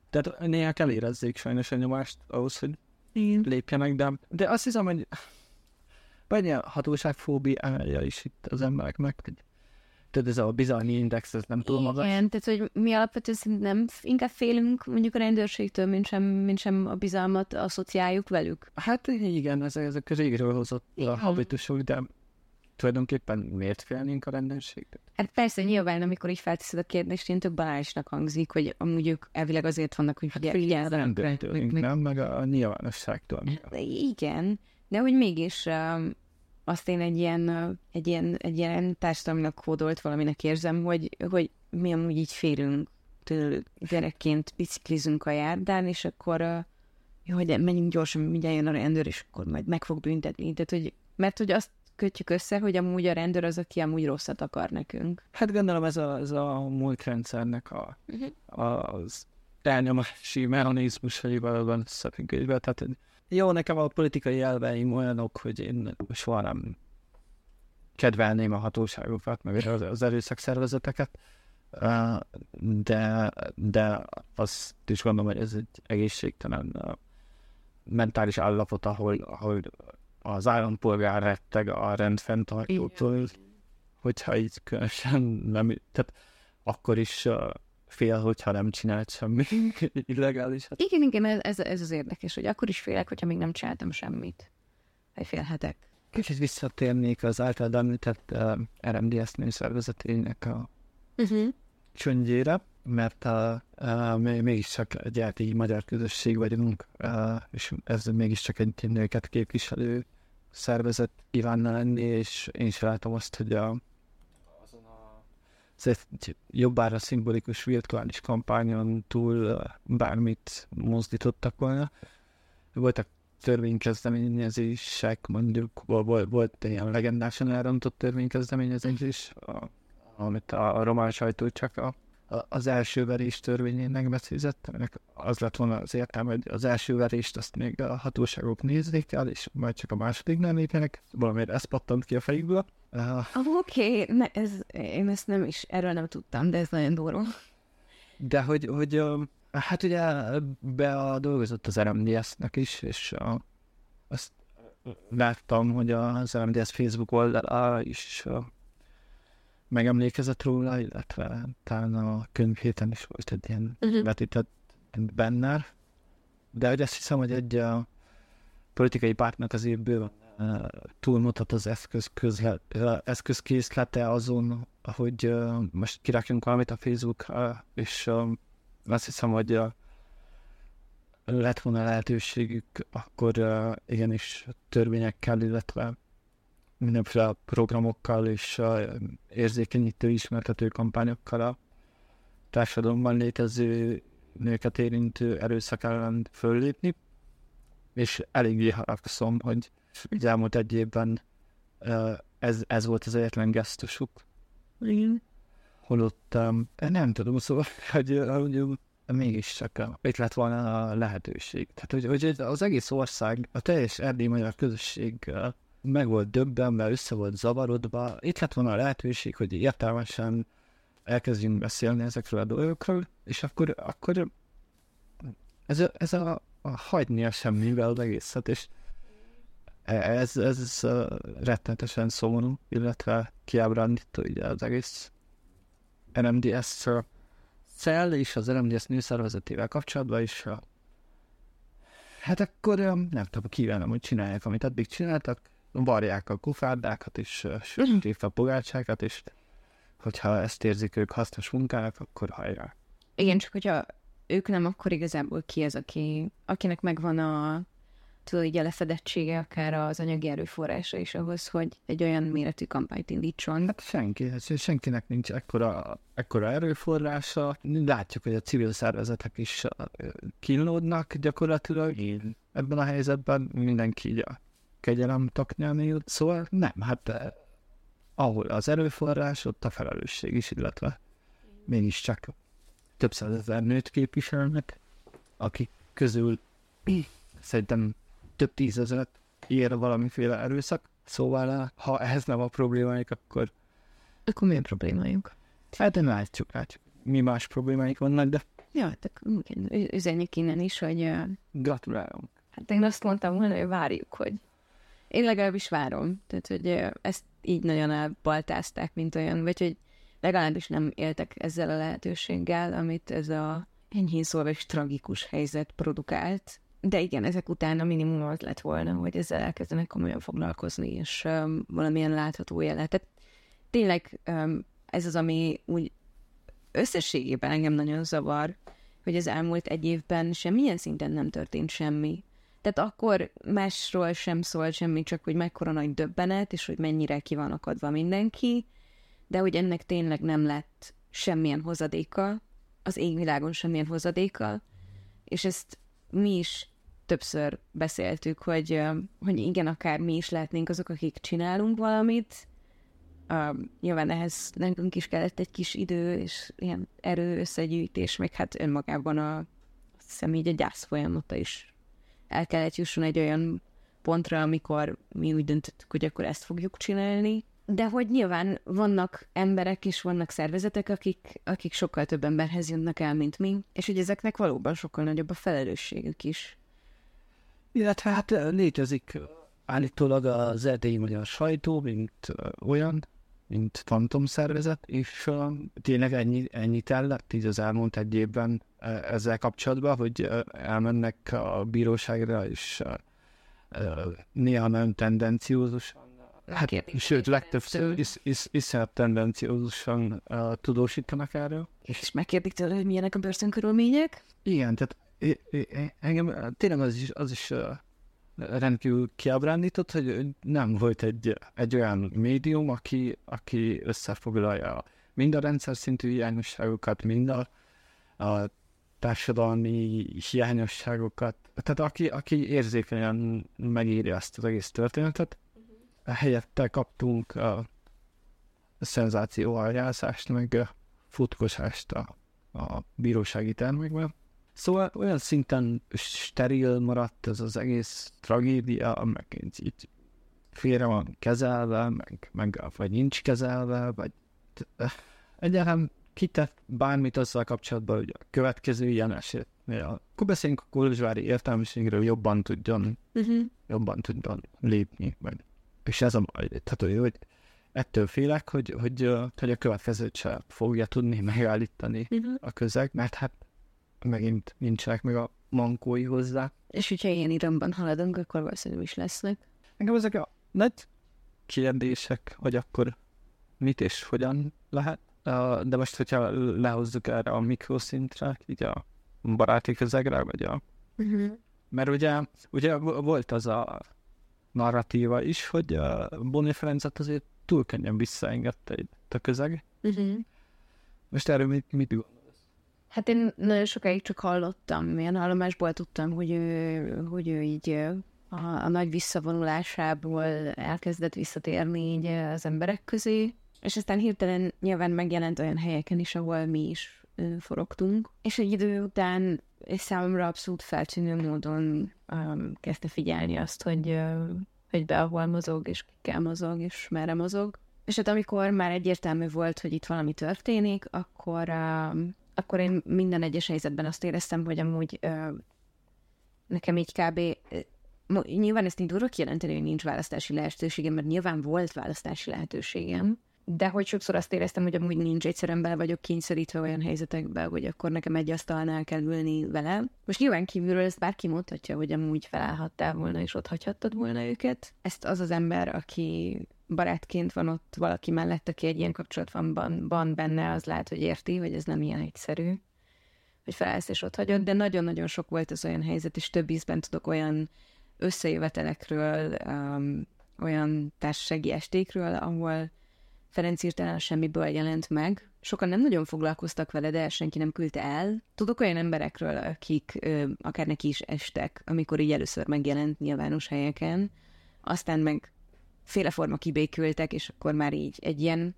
Tehát néha kell érezzék sajnos a nyomást ahhoz, hogy Igen. lépjenek, de, de azt hiszem, hogy vagy a hatóságfóbiája is itt az embereknek, hogy tudod, ez a bizalmi index, ez nem túl magas. Igen, tehát hogy mi alapvetően nem inkább félünk mondjuk a rendőrségtől, mint sem, mint sem a bizalmat asszociáljuk velük. Hát igen, ez, ezek a régről hozott a habitusok, de tulajdonképpen miért félnénk a rendőrségtől? Hát persze, nyilván, amikor így felteszed a kérdést, én tök balásnak hangzik, hogy amúgy ők elvileg azért vannak, hogy hát figyeljenek. Rendőrtől, nem, meg a nyilvánosságtól. Igen, de hogy mégis um, azt én egy ilyen, egy ilyen, egy ilyen társadalminak kódolt valaminek érzem, hogy, hogy mi amúgy így félünk tőlük gyerekként biciklizünk a járdán, és akkor hogy menjünk gyorsan, mindjárt jön a rendőr, és akkor majd meg fog büntetni. Tehát, hogy, mert hogy azt kötjük össze, hogy amúgy a rendőr az, aki amúgy rosszat akar nekünk. Hát gondolom ez a, ez a múltrendszernek a, uh-huh. az elnyomási mechanizmus, vagy valóban összefüggésben. Tehát Jó, nekem a politikai elveim olyanok, hogy én soha nem kedvelném a hatóságokat, meg az, az erőszakszervezeteket, de, de azt is gondolom, hogy ez egy egészségtelen mentális állapot, ahol, ahol az állampolgár retteg a rendfenntartótól, hogyha így különösen nem, tehát akkor is fél, hogyha nem csinált semmi illegális. Igen, igen, ez, ez az érdekes, hogy akkor is félek, hogyha még nem csináltam semmit. Vagy félhetek. Kicsit visszatérnék az által említett uh, RMDS nőszervezetének a uh-huh. csöndjére, mert uh, uh, mégiscsak egy eltégi magyar közösség vagyunk, uh, és ez mégiscsak egy nőket képviselő szervezet kívánna lenni, és én is látom azt, hogy a, azon a ez egy jobbára szimbolikus virtuális kampányon túl bármit mozdítottak volna. Voltak törvénykezdeményezések, mondjuk volt, volt ilyen legendásan elrontott törvénykezdeményezés, amit a, román sajtó csak a, az első verés törvényének beszézett, aminek az lett volna az értelme, hogy az első verést azt még a hatóságok nézzék el, és majd csak a második nem lépjenek. Valamiért ez pattant ki a fejükből. Uh, Oké, okay. ez, én ezt nem is, erről nem tudtam, de ez nagyon durva. De hogy, hogy Hát ugye be dolgozott az RMDS-nek is, és a, azt láttam, hogy az RMDS Facebook oldala is a, megemlékezett róla, illetve talán a könyvhéten is volt egy ilyen uh-huh. vetített benne. De hogy azt hiszem, hogy egy a politikai pártnak az évből túlmutat az eszköz közle, eszközkészlete azon, hogy most kirakjunk valamit a Facebook, és azt hiszem, hogy a, lett volna lehetőségük, akkor uh, igenis törvényekkel, illetve mindenféle programokkal és érzékenyítő ismertető kampányokkal a társadalomban létező nőket érintő erőszak ellen föllépni, és eléggé haragszom, hogy így elmúlt egy évben ez, ez volt az egyetlen gesztusuk. Igen holott um, nem tudom, szóval, hogy, hogy mégiscsak itt lett volna a lehetőség. Tehát, hogy, hogy az egész ország, a teljes erdély magyar közösség meg volt döbbenve, össze volt zavarodva. Itt lett volna a lehetőség, hogy értelmesen elkezdjünk beszélni ezekről a dolgokról, és akkor, akkor ez, a, ez a, a hagyni a semmivel az egészet, és ez, ez rettenetesen szomorú, illetve kiábrándító ugye az egész RMDS cell és az RMDS nőszervezetével kapcsolatban is hát akkor nem tudom, kívánom, hogy csinálják, amit eddig csináltak, varják a kufárdákat és sütik a pogácsákat, és hogyha ezt érzik ők hasznos munkának, akkor hajrá. Igen, csak hogyha ők nem, akkor igazából ki az, aki, akinek megvan a tudod, így a lefedettsége, akár az anyagi erőforrása is ahhoz, hogy egy olyan méretű kampányt indítson. Hát senki, senkinek nincs ekkora, ekkora erőforrása. Látjuk, hogy a civil szervezetek is kínlódnak gyakorlatilag. Én. Ebben a helyzetben mindenki így a kegyelem taknyán él. Szóval nem, hát eh, ahol az erőforrás, ott a felelősség is, illetve mégiscsak több százezer nőt képviselnek, akik közül szerintem több tízezeret ér valamiféle erőszak, szóval ha ez nem a problémáik, akkor... Akkor milyen problémájuk? Hát nem látjuk, látjuk. Mi más problémáik vannak, de... Ja, hát üzenjük innen is, hogy... Gratulálunk. Hát én azt mondtam volna, hogy várjuk, hogy... Én legalábbis várom. Tehát, hogy ezt így nagyon elbaltázták, mint olyan, vagy hogy legalábbis nem éltek ezzel a lehetőséggel, amit ez a enyhén szólva és tragikus helyzet produkált, de igen, ezek után a minimum az lett volna, hogy ezzel elkezdenek komolyan foglalkozni, és um, valamilyen látható jelet. Tehát tényleg um, ez az, ami úgy összességében engem nagyon zavar, hogy az elmúlt egy évben semmilyen szinten nem történt semmi. Tehát akkor másról sem szólt semmi, csak hogy mekkora nagy döbbenet, és hogy mennyire ki van akadva mindenki, de hogy ennek tényleg nem lett semmilyen hozadéka, az égvilágon semmilyen hozadéka, és ezt mi is többször beszéltük, hogy, hogy igen, akár mi is lehetnénk azok, akik csinálunk valamit, Uh, nyilván ehhez nekünk is kellett egy kis idő, és ilyen erő összegyűjtés, meg hát önmagában a, azt hiszem a gyász folyamata is el kellett jusson egy olyan pontra, amikor mi úgy döntöttük, hogy akkor ezt fogjuk csinálni. De hogy nyilván vannak emberek és vannak szervezetek, akik, akik sokkal több emberhez jönnek el, mint mi, és hogy ezeknek valóban sokkal nagyobb a felelősségük is. Illetve hát létezik állítólag az erdélyi magyar sajtó, mint olyan, mint fantomszervezet, és uh, tényleg ennyi, ennyit ellett így az elmúlt egy évben uh, ezzel kapcsolatban, hogy uh, elmennek a bíróságra, és uh, uh, néha nagyon tendenciózusan, hát, sőt, legtöbbször is, is, iszonyat tendenciózusan uh, tudósítanak erről. És megkérdik tőle, hogy milyenek a börtönkörülmények? Igen, tehát engem tényleg az is, az is uh, rendkívül kiábrándított, hogy nem volt egy, egy olyan médium, aki, aki összefoglalja mind a rendszer szintű hiányosságokat, mind a, a társadalmi hiányosságokat. Tehát aki, aki érzékenyen megírja ezt az egész történetet, uh-huh. helyette kaptunk a, a szenzáció aljászást, meg futkosást a, a bírósági termékben. Szóval olyan szinten steril maradt ez az egész tragédia, meg így félre van kezelve, meg, meg vagy nincs kezelve, vagy egyáltalán kitett bármit azzal kapcsolatban, hogy a következő ilyen esetnél, akkor beszéljünk a kolozsvári értelmiségről, jobban tudjon, uh-huh. jobban tudjon lépni, vagy. És ez a baj, tehát, hogy ettől félek, hogy, hogy, hogy a következőt se fogja tudni megállítani uh-huh. a közeg, mert hát megint nincsenek meg a mankói hozzá. És hogyha ilyen iramban haladunk, akkor valószínűleg is lesznek. Engem ezek a nagy kérdések, hogy akkor mit és hogyan lehet. De most, hogyha lehozzuk erre a mikroszintre, így a baráti közegre, vagy a... Uh-huh. Mert ugye, ugye volt az a narratíva is, hogy a Bonnie Ferencet azért túl könnyen visszaengedte itt a közeg. Uh-huh. Most erről mit, mit gondol? Hát én nagyon sokáig csak hallottam, milyen hallomásból tudtam, hogy ő, hogy ő így a, a nagy visszavonulásából elkezdett visszatérni így az emberek közé, és aztán hirtelen nyilván megjelent olyan helyeken is, ahol mi is forogtunk, és egy idő után és számomra abszolút feltűnő módon um, kezdte figyelni azt, hogy, uh, hogy be ahol mozog, és kikkel mozog, és merre mozog. És hát amikor már egyértelmű volt, hogy itt valami történik, akkor um, akkor én minden egyes helyzetben azt éreztem, hogy amúgy ö, nekem így kb. Nyilván ezt így durva kijelenteni, hogy nincs választási lehetőségem, mert nyilván volt választási lehetőségem, de hogy sokszor azt éreztem, hogy amúgy nincs egyszerűen bele vagyok kényszerítve olyan helyzetekbe, hogy akkor nekem egy asztalnál kell ülni vele. Most nyilván kívülről ezt bárki mondhatja, hogy amúgy felállhattál volna, és ott hagyhattad volna őket. Ezt az az ember, aki barátként van ott valaki mellett, aki egy ilyen kapcsolatban van benne, az lehet, hogy érti, hogy ez nem ilyen egyszerű, hogy felállsz és ott hagyod, de nagyon-nagyon sok volt az olyan helyzet, és több ízben tudok olyan összejövetelekről, um, olyan társasági estékről, ahol Ferenc írtelen semmiből jelent meg. Sokan nem nagyon foglalkoztak vele, de senki nem küldte el. Tudok olyan emberekről, akik ö, akár neki is estek, amikor így először megjelent nyilvános helyeken, aztán meg féleforma kibékültek, és akkor már így egy ilyen,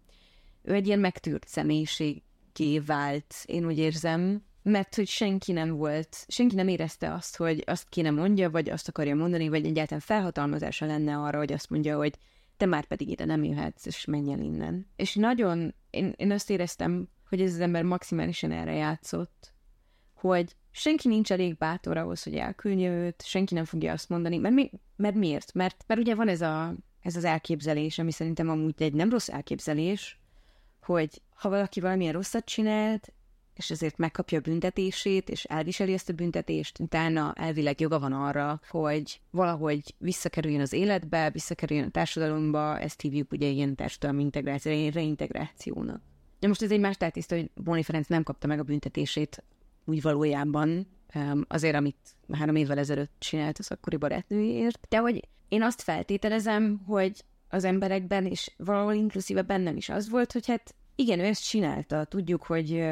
ő egy ilyen megtűrt személyiségé vált, én úgy érzem, mert hogy senki nem volt, senki nem érezte azt, hogy azt kéne mondja, vagy azt akarja mondani, vagy egyáltalán felhatalmazása lenne arra, hogy azt mondja, hogy te már pedig ide nem jöhetsz, és menj el innen. És nagyon, én, én azt éreztem, hogy ez az ember maximálisan erre játszott, hogy senki nincs elég bátor ahhoz, hogy elküldje őt, senki nem fogja azt mondani, mert, mi, mert miért? Mert, mert ugye van ez a ez az elképzelés, ami szerintem amúgy egy nem rossz elképzelés, hogy ha valaki valamilyen rosszat csinált, és ezért megkapja a büntetését, és elviseli ezt a büntetést, utána elvileg joga van arra, hogy valahogy visszakerüljön az életbe, visszakerüljön a társadalomba, ezt hívjuk ugye ilyen társadalmi integráció, reintegrációnak. Ja, most ez egy más tátiszta, hogy Boni Ferenc nem kapta meg a büntetését úgy valójában, azért, amit három évvel ezelőtt csinált az akkori barátnőjéért, de hogy én azt feltételezem, hogy az emberekben, és valahol inkluszíve bennem is az volt, hogy hát igen, ő ezt csinálta, tudjuk, hogy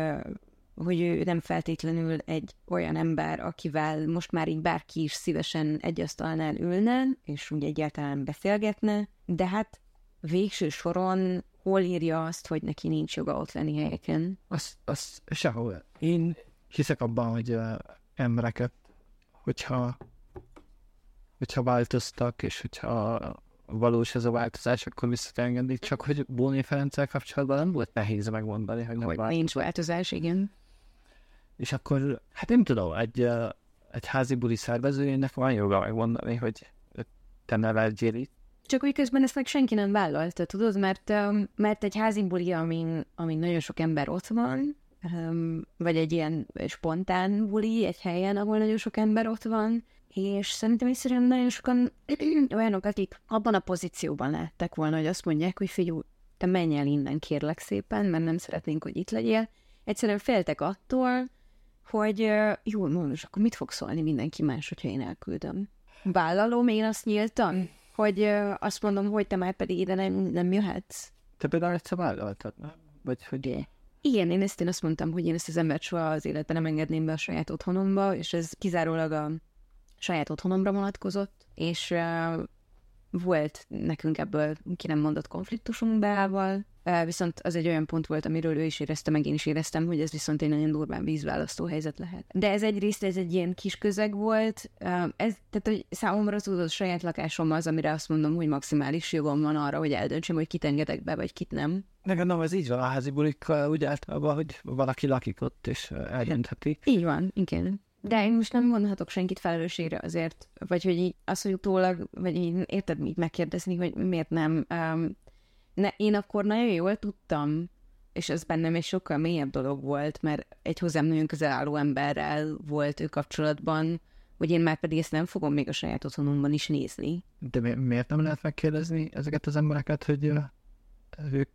hogy ő nem feltétlenül egy olyan ember, akivel most már így bárki is szívesen egy asztalnál ülne, és úgy egyáltalán beszélgetne, de hát végső soron hol írja azt, hogy neki nincs joga ott lenni helyeken? Az, az sehol. Én hiszek abban, hogy embereket, hogyha hogyha változtak, és hogyha valós ez a változás, akkor vissza kell engedni. Csak hogy Bóni Ferenccel kapcsolatban nem volt nehéz megmondani, hogy nem Hogy változott. nincs változás, igen. És akkor, hát nem tudom, egy, egy házi buli szervezőjének van joga megmondani, hogy te ne legyél itt. Csak úgy közben ezt meg senki nem vállalta, tudod, mert, mert egy házi buli, amin, amin nagyon sok ember ott van, vagy egy ilyen spontán buli egy helyen, ahol nagyon sok ember ott van, és szerintem egyszerűen nagyon sokan olyanok, akik abban a pozícióban lettek volna, hogy azt mondják, hogy figyelj, te menj el innen, kérlek szépen, mert nem szeretnénk, hogy itt legyél. Egyszerűen féltek attól, hogy jó, most akkor mit fog szólni mindenki más, hogyha én elküldöm? Vállalom én azt nyíltan, hogy azt mondom, hogy te már pedig ide nem, nem jöhetsz. Te például egyszer vállaltad, nem? Vagy hogy Igen, én ezt én azt mondtam, hogy én ezt az embert soha az életben nem engedném be a saját otthonomba, és ez kizárólag a saját otthonomra vonatkozott, és uh, volt nekünk ebből ki nem mondott konfliktusunk Beával, uh, viszont az egy olyan pont volt, amiről ő is érezte, meg én is éreztem, hogy ez viszont egy nagyon durván vízválasztó helyzet lehet. De ez egyrészt ez egy ilyen kis közeg volt, uh, ez, tehát hogy számomra tudod, a saját lakásom az, amire azt mondom, hogy maximális jogom van arra, hogy eldöntsem, hogy kit engedek be, vagy kit nem. Nekem nem, ez így van a házi bulikkal, úgy általában, hogy valaki lakik ott, és eldöntheti. Így van, igen. De én most nem vonhatok senkit felelősségre azért, vagy hogy így azt, hogy utólag, vagy így érted, így megkérdezni, hogy miért nem. Um, ne, én akkor nagyon jól tudtam, és ez bennem egy sokkal mélyebb dolog volt, mert egy hozzám nagyon közel álló emberrel volt ő kapcsolatban, hogy én már pedig ezt nem fogom még a saját otthonomban is nézni. De mi, miért nem lehet megkérdezni ezeket az embereket, hogy ö, ők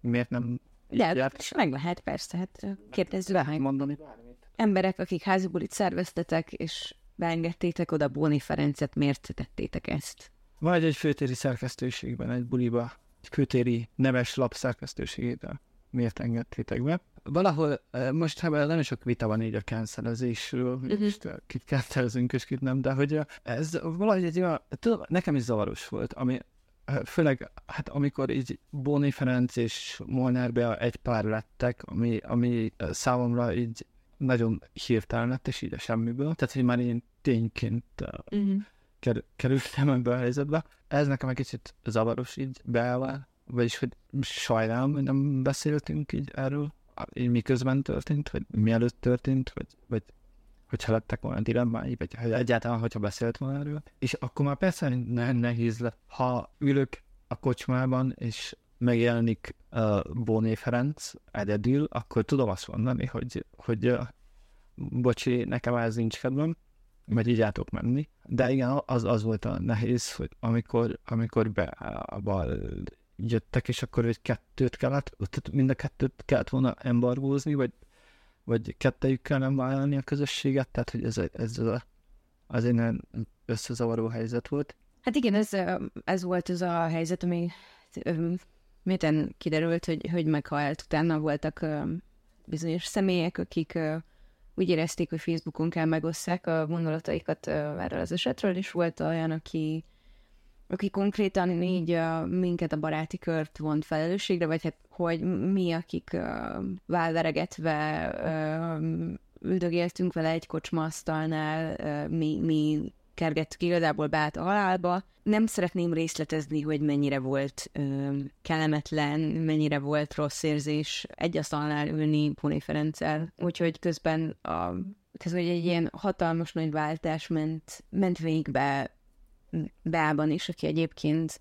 miért nem De és meg lehet, persze, hát kérdezzük meg. mondani bármit? Emberek, akik házibulit szerveztetek, és beengedtétek oda Bóni Ferencet, miért tettétek ezt? Vagy egy főtéri szerkesztőségben, egy buliba, egy főtéri neves lap szerkesztőségében. Miért engedtétek be? Valahol, most ebben nagyon sok vita van így a cancelezésről, hogy Mhm. eh, kit cancelezünk és kit nem, de hogy ez valahogy egy olyan, tudom, nekem is zavaros volt, ami főleg, hát amikor így Bóni Ferenc és Molnár Bea egy pár lettek, ami, ami számomra így nagyon hirtelen lett, és így a semmiből. Tehát, hogy már én tényként Uh-huh. ker- kerültem ebbe a helyzetbe. Ez nekem egy kicsit zavaros így beállva, vagyis hogy sajnálom, hogy nem beszéltünk így erről, így miközben történt, vagy mielőtt történt, vagy, vagy hogyha lettek volna dilemmái, vagy egyáltalán, hogyha beszélt volna erről. És akkor már persze ne- nehéz lett, ha ülök a kocsmában, és megjelenik uh, Bóné Ferenc egyedül, akkor tudom azt mondani, hogy, hogy uh, bocsi, nekem ez nincs kedvem, vagy így át tudok menni. De igen, az, az volt a nehéz, hogy amikor, amikor beával jöttek, és akkor egy kettőt kellett, tehát mind a kettőt kellett volna embargózni, vagy, vagy kettejükkel nem vállalni a közösséget, tehát hogy ez, ez a, az egy nagyon összezavaró helyzet volt. Hát igen, ez, ez volt az a helyzet, ami miután kiderült, hogy, hogy meghalt, utána voltak ö, bizonyos személyek, akik ö, úgy érezték, hogy Facebookon kell megosszák a gondolataikat ö, erről az esetről, és volt olyan, aki, aki konkrétan így ö, minket a baráti kört vont felelősségre, vagy hát hogy mi, akik ö, válveregetve ö, üldögéltünk vele egy kocsmaasztalnál, ö, mi, mi kergettük igazából beállt a halálba. Nem szeretném részletezni, hogy mennyire volt ö, kellemetlen, mennyire volt rossz érzés egy asztalnál ülni Póni Ferenccel. Úgyhogy közben a, hogy egy ilyen hatalmas nagy váltás ment, ment végbe Beában is, aki egyébként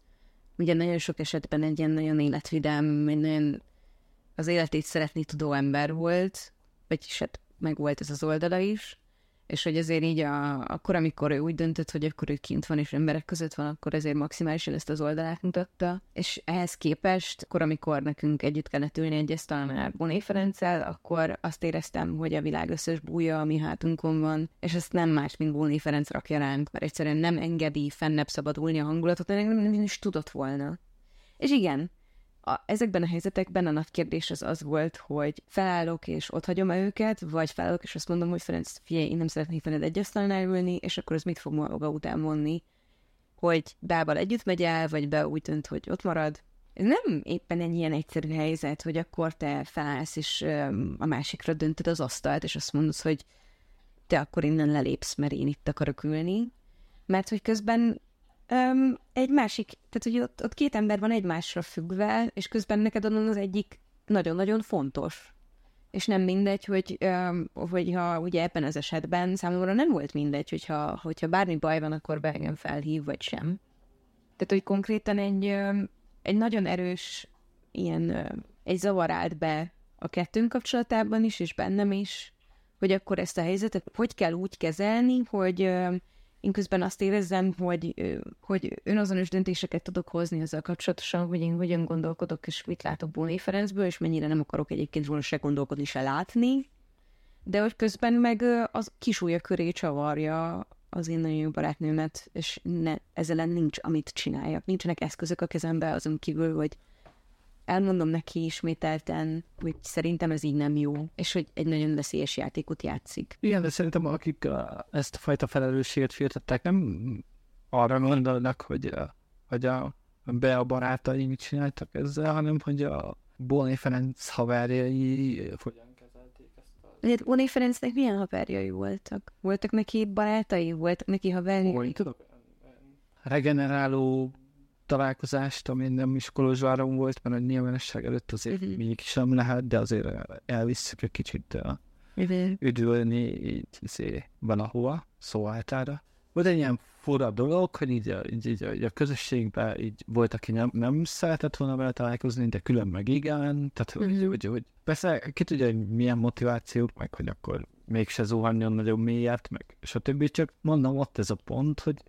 ugye nagyon sok esetben egy ilyen nagyon életvidám, egy nagyon az életét szeretni tudó ember volt, vagyis hát meg volt ez az oldala is, és hogy azért így a, akkor, amikor ő úgy döntött, hogy akkor ő kint van és emberek között van, akkor ezért maximálisan ezt az oldalát mutatta. És ehhez képest, akkor, amikor nekünk együtt kellett ülni egy asztalnál Boné Ferenccel, akkor azt éreztem, hogy a világ összes búja, ami hátunkon van, és ezt nem más, mint Boné Ferenc rakja ránk, mert egyszerűen nem engedi fennebb szabadulni a hangulatot, nem, nem is tudott volna. És igen, a, ezekben a helyzetekben a nagy kérdés az az volt, hogy felállok és ott hagyom-e őket, vagy felállok és azt mondom, hogy Ferenc, figyelj, én nem szeretnék veled egy asztalnál ülni, és akkor az mit fog maga után vonni? Hogy Bával együtt megy el, vagy be úgy dönt, hogy ott marad. Ez nem éppen egy ilyen egyszerű helyzet, hogy akkor te felállsz, és a másikra döntöd az asztalt, és azt mondod, hogy te akkor innen lelépsz, mert én itt akarok ülni. Mert hogy közben um, egy másik, tehát hogy ott, ott két ember van egymásra függve, és közben neked onnan az egyik nagyon-nagyon fontos. És nem mindegy, hogy, um, hogyha ugye ebben az esetben számomra nem volt mindegy, hogyha, hogyha bármi baj van, akkor be engem felhív, vagy sem. Tehát, hogy konkrétan egy, egy nagyon erős ilyen, egy zavar állt be a kettőnk kapcsolatában is, és bennem is, hogy akkor ezt a helyzetet hogy kell úgy kezelni, hogy én közben azt érezzem, hogy, hogy önazonos döntéseket tudok hozni ezzel kapcsolatosan, hogy én hogyan gondolkodok, és mit látok Bóné Ferencből, és mennyire nem akarok egyébként róla se gondolkodni, se látni, de hogy közben meg az kisúlya köré csavarja az én nagyon jó barátnőmet, és ne, ezzel nincs, amit csináljak. Nincsenek eszközök a kezembe azon kívül, hogy elmondom neki ismételten, hogy szerintem ez így nem jó, és hogy egy nagyon veszélyes játékot játszik. Igen, de szerintem akik ezt a fajta felelősséget féltettek, nem arra gondolnak, hogy, hogy a, be a barátai mit csináltak ezzel, hanem hogy a Bóni Ferenc haverjai hogyan kezelték ezt a... Hát Bóni Ferencnek milyen haverjai voltak? Voltak neki barátai? Voltak neki haverjai? Hogy tudok, regeneráló találkozást, ami nem is Kolozsváron volt, mert a nyilvánosság előtt azért uh-huh. mégis nem lehet, de azért elvisszük egy kicsit uh, uh-huh. üdvölni így, így valahova, szóáltára. Volt egy ilyen fura dolog, hogy így, így, így, így a közösségben így volt, aki nem, nem szeretett volna vele találkozni, de külön meg igen, tehát uh-huh. hogy, hogy, hogy persze ki tudja, hogy milyen motivációk, meg hogy akkor mégse zuhanjon nagyon mélyet, meg stb. Csak mondom, ott ez a pont, hogy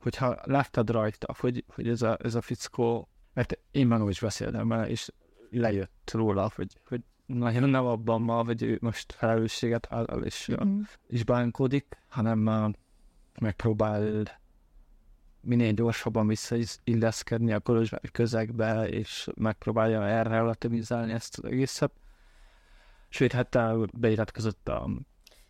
hogyha láttad rajta, hogy, hogy ez, a, ez a fickó, mert én már úgy beszéltem vele, és lejött róla, hogy, hogy nagyon nem abban ma, hogy ő most felelősséget áll és, mm-hmm. és bánkodik, hanem megpróbál minél gyorsabban visszailleszkedni a kolozsvári közegbe, és megpróbálja erre relativizálni ezt az egészet. Sőt, hát beiratkozott a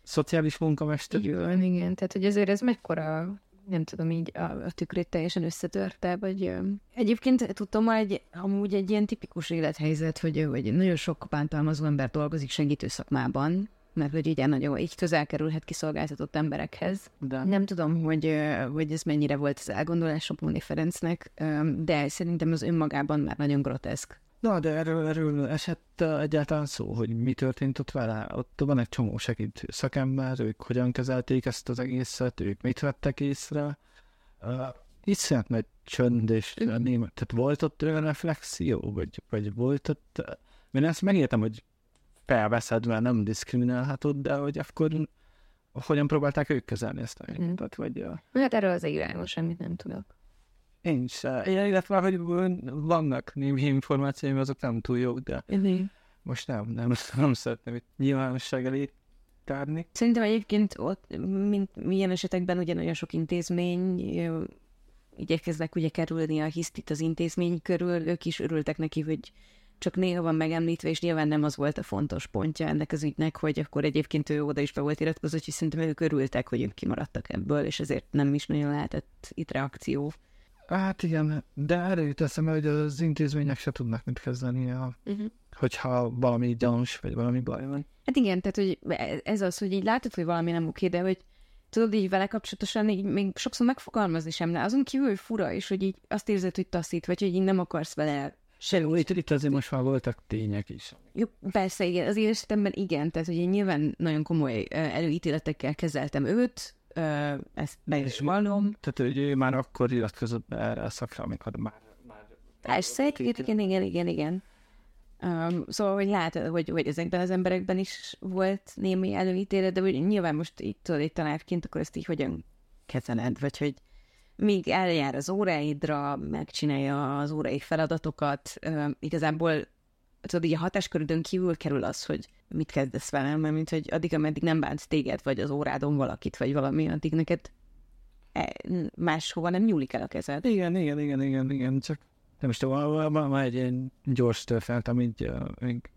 szociális munkamester. Igen, igen, tehát hogy ezért ez mekkora nem tudom, így a, a tükrét teljesen összetörte, vagy egyébként tudtam egy, amúgy egy ilyen tipikus élethelyzet, hogy, hogy nagyon sok bántalmazó ember dolgozik segítő szakmában, mert hogy ugye nagyon így közel kerülhet kiszolgáltatott emberekhez. De. Nem tudom, hogy, hogy ez mennyire volt az elgondolás a Póni Ferencnek, de szerintem az önmagában már nagyon groteszk. Na, de erről, erről esett egyáltalán szó, hogy mi történt ott vele. Ott van egy csomó segítő szakember, ők hogyan kezelték ezt az egészet, ők mit vettek észre. Uh, iszonyat nagy csönd, és német, tehát volt ott olyan reflexió, vagy, vagy volt ott... Uh, én ezt megértem, hogy felveszed, mert nem diszkriminálhatod, de hogy akkor hogyan próbálták ők kezelni ezt a helyzetet, vagy... Uh... Hát erről az irányos semmit nem tudok. Én se. Illetve, hogy vannak némi információim, azok nem túl jók, de Igen. most nem, nem, nem szeretném itt nyilvánosság elé tárni. Szerintem egyébként ott, mint milyen esetekben ugye nagyon sok intézmény igyekeznek ugye kerülni a hisztit az intézmény körül, ők is örültek neki, hogy csak néha van megemlítve, és nyilván nem az volt a fontos pontja ennek az ügynek, hogy akkor egyébként ő oda is be volt iratkozott, hogy szerintem ők örültek, hogy ők kimaradtak ebből, és ezért nem is nagyon lehetett itt reakció. Hát igen, de erre jut eszembe, hogy az intézmények se tudnak mit kezdeni, a, uh-huh. hogyha valami gyanús, vagy valami baj van. Hát igen, tehát hogy ez az, hogy így látod, hogy valami nem oké, de hogy tudod, így vele kapcsolatosan így még sokszor megfogalmazni sem, de azon kívül fura, és hogy így azt érzed, hogy taszít, vagy hogy így nem akarsz vele Semmi. Itt, itt azért most már voltak tények is. Jó, persze, igen. Az én esetemben igen, tehát hogy én nyilván nagyon komoly előítéletekkel kezeltem őt, ezt be is vallom. Tehát, hogy ő már akkor iratkozott erre a szakra, amikor már... már Persze, igen, igen, igen, igen. Um, szóval, hogy lát, hogy, hogy ezekben az emberekben is volt némi előítélet, de hogy nyilván most itt tudod, egy tanárként, akkor ezt így hogyan kezeled, vagy hogy míg eljár az óráidra, megcsinálja az órai feladatokat, um, igazából tudod, így a hatáskörödön kívül kerül az, hogy mit kezdesz velem, mert mint hogy addig, ameddig nem bánsz téged, vagy az órádon valakit, vagy valami, addig neked e, máshova nem nyúlik el a kezed. Igen, igen, igen, igen, igen, csak nem is tudom, van egy ilyen gyors történet, amit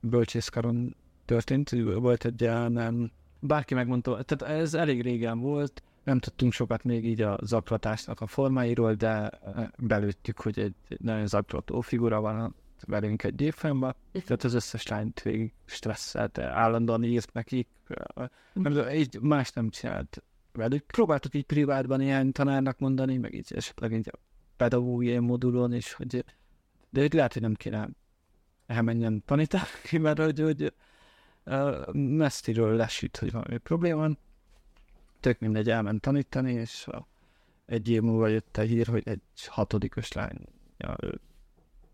bölcsészkaron történt, volt egy ilyen, bárki megmondta, tehát ez elég régen volt, nem tudtunk sokat még így a zaklatásnak a formáiról, de belőttük, hogy egy nagyon zaklató figura van velünk egy évfolyamban, tehát az összes lányt végig stresszelte, állandóan írt nekik, nem, így más nem csinált. velük. Próbáltuk így privátban ilyen tanárnak mondani, meg így esetleg így a pedagógiai modulon is, hogy de hogy lehet, hogy nem kéne elmenjen tanítani, mert hogy, hogy messziről lesüt, hogy valami probléma van. Tök mindegy, elment tanítani, és egy év múlva jött a hír, hogy egy hatodikos lány ja,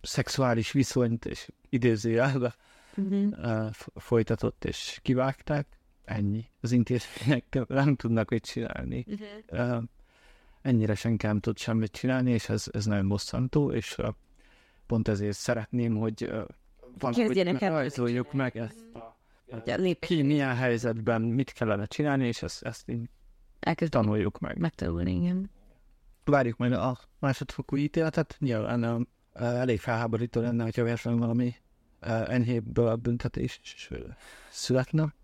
szexuális viszonyt és idézőjelbe uh, folytatott, és kivágták. Ennyi. Az intézmények nem tudnak mit csinálni. Uh, ennyire senki nem tud semmit csinálni, és ez, ez nagyon bosszantó, és uh, pont ezért szeretném, hogy uh, valahogy rajzoljuk meg ezt a, ki milyen helyzetben mit kellene csinálni, és ezt, ezt így Elkezd tanuljuk meg. Megtanulni, igen. Várjuk majd a másodfokú ítéletet. Nyilván uh, elég felháborító lenne, hogyha véletlenül valami enyhébb büntetés születne,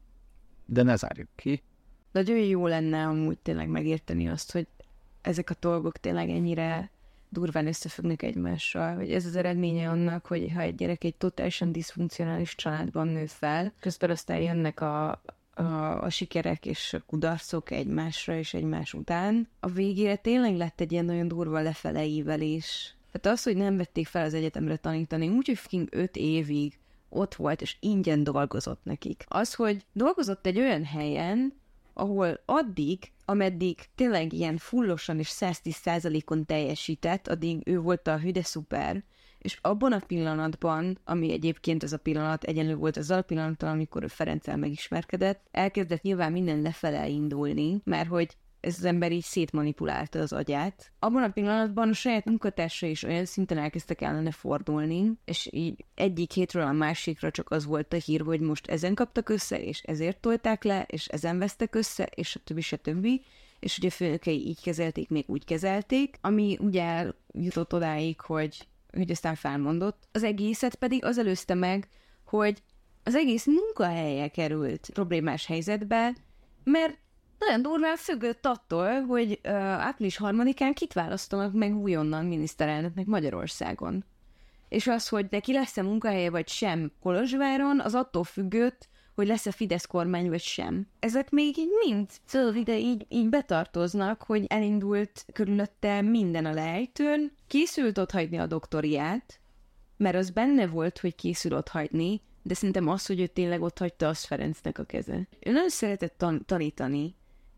de ne zárjuk ki. Nagyon jó lenne amúgy tényleg megérteni azt, hogy ezek a dolgok tényleg ennyire durván összefüggnek egymással, hogy ez az eredménye annak, hogy ha egy gyerek egy totálisan diszfunkcionális családban nő fel, közben aztán jönnek a, a, a sikerek és a kudarcok egymásra és egymás után, a végére tényleg lett egy ilyen nagyon durva lefeleivelés. Tehát az, hogy nem vették fel az egyetemre tanítani, úgyhogy fucking öt évig ott volt, és ingyen dolgozott nekik. Az, hogy dolgozott egy olyan helyen, ahol addig, ameddig tényleg ilyen fullosan és 110%-on teljesített, addig ő volt a hüde szuper, és abban a pillanatban, ami egyébként ez a pillanat egyenlő volt azzal a pillanattal, amikor ő Ferenccel megismerkedett, elkezdett nyilván minden lefele indulni, mert hogy ez az ember így szétmanipulálta az agyát. Abban a pillanatban a saját munkatársa is olyan szinten elkezdtek ellene fordulni, és így egyik hétről a másikra csak az volt a hír, hogy most ezen kaptak össze, és ezért tolták le, és ezen vesztek össze, és többi, se többi és ugye főnökei így kezelték, még úgy kezelték, ami ugye jutott odáig, hogy, hogy aztán felmondott. Az egészet pedig az előzte meg, hogy az egész munkahelye került problémás helyzetbe, mert nagyon durván függött attól, hogy uh, április harmadikán kit választanak meg újonnan miniszterelnöknek Magyarországon. És az, hogy neki lesz-e munkahelye vagy sem Kolozsváron, az attól függött, hogy lesz-e Fidesz kormány vagy sem. Ezek még így mind tudod, ide így, így betartoznak, hogy elindult körülötte minden a lejtőn, készült ott hagyni a doktoriát, mert az benne volt, hogy készül ott hagyni, de szerintem az, hogy ő tényleg ott hagyta, az Ferencnek a keze. Ő nagyon szeretett tan- tanítani,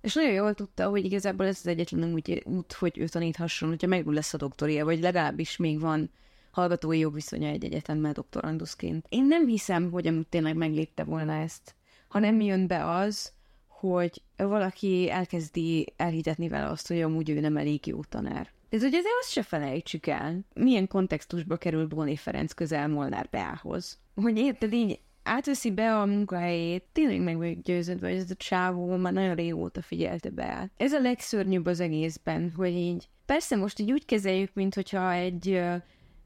és nagyon jól tudta, hogy igazából ez az egyetlen úgy, út, hogy ő taníthasson, hogyha meg lesz a doktoria, vagy legalábbis még van hallgatói jogviszonya egy egyetemmel doktoranduszként. Én nem hiszem, hogy amúgy tényleg meglépte volna ezt, ha nem jön be az, hogy valaki elkezdi elhitetni vele azt, hogy amúgy ő nem elég jó tanár. Ez ugye azért azt se felejtsük el, milyen kontextusba kerül Bóni Ferenc közel Molnár Beához. Hogy érted, így átveszi be a munkahelyét, tényleg meg vagyok győződve, hogy ez a csávó már nagyon régóta figyelte be. Ez a legszörnyűbb az egészben, hogy így persze most így úgy kezeljük, mint hogyha egy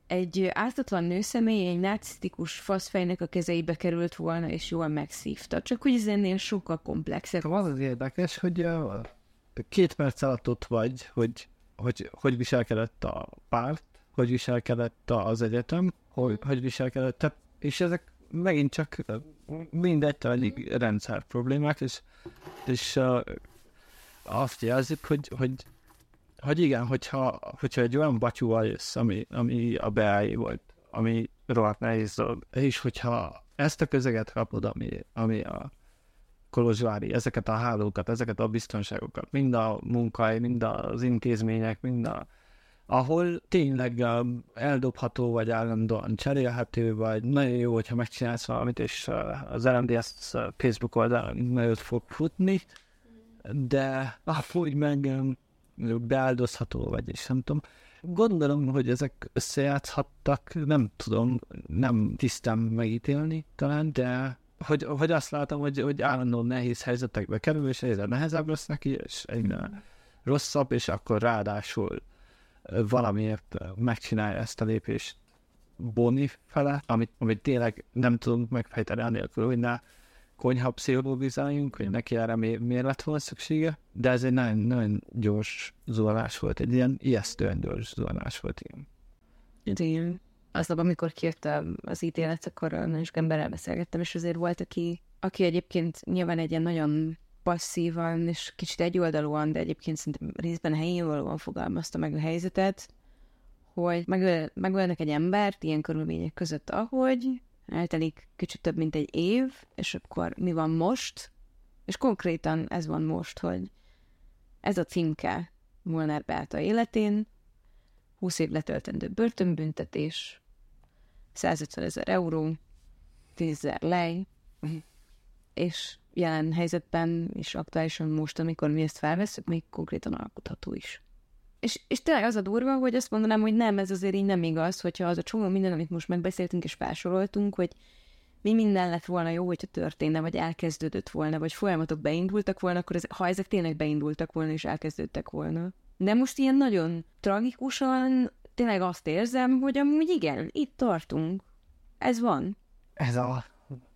egy ártatlan nőszemély egy narcisztikus faszfejnek a kezeibe került volna, és jól megszívta. Csak hogy ez ennél sokkal komplexebb. Az az érdekes, hogy két perc alatt ott vagy, hogy hogy, hogy viselkedett a párt, hogy viselkedett az egyetem, hogy, hogy viselkedett, és ezek megint csak mindegy elég rendszer problémák, és, és uh, azt jelzik, hogy, hogy, hogy igen, hogyha, hogyha egy olyan batyúval jössz, ami, ami a beállé volt, ami rohadt nehéz dolog, és hogyha ezt a közeget kapod, ami, ami a Kolozsvári, ezeket a hálókat, ezeket a biztonságokat, mind a munkahely, mind az intézmények, mind a ahol tényleg eldobható, vagy állandóan cserélhető, vagy nagyon jó, hogyha megcsinálsz valamit, és az LMDS Facebook oldalon nagyot fog futni, de ahogy meg beáldozható, vagy és nem tudom. Gondolom, hogy ezek összejátszhattak, nem tudom, nem tisztán megítélni talán, de hogy, hogy azt látom, hogy, hogy állandóan nehéz helyzetekbe kerül, és egyre nehezebb lesz neki, és egyre rosszabb, és akkor ráadásul valamiért megcsinálja ezt a lépést Boni fele, amit, amit tényleg nem tudunk megfejteni anélkül, hogy ne konyha pszichologizáljunk, hogy neki erre mi, miért lett volna szüksége, de ez egy nagyon, nagyon gyors zuhanás volt, egy ilyen ijesztően gyors zuhanás volt, igen. Igen. Aznap, amikor kijött az ítélet, akkor nagyon sok emberrel beszélgettem, és azért volt, aki, aki egyébként nyilván egy ilyen nagyon passzívan és kicsit egyoldalúan, de egyébként szerintem részben helyén valóan fogalmazta meg a helyzetet, hogy megöl, megölnek egy embert ilyen körülmények között, ahogy eltelik kicsit több, mint egy év, és akkor mi van most? És konkrétan ez van most, hogy ez a címke Molnár Beáta életén, 20 év letöltendő börtönbüntetés, 150 ezer euró, 10 ezer lej, és jelen helyzetben, és aktuálisan most, amikor mi ezt felveszünk, még konkrétan alkotható is. És, és tényleg az a durva, hogy azt mondanám, hogy nem, ez azért így nem igaz, hogyha az a csomó minden, amit most megbeszéltünk és felsoroltunk, hogy mi minden lett volna jó, hogyha történne, vagy elkezdődött volna, vagy folyamatok beindultak volna, akkor ez, ha ezek tényleg beindultak volna és elkezdődtek volna. De most ilyen nagyon tragikusan tényleg azt érzem, hogy amúgy igen, itt tartunk. Ez van. Ez a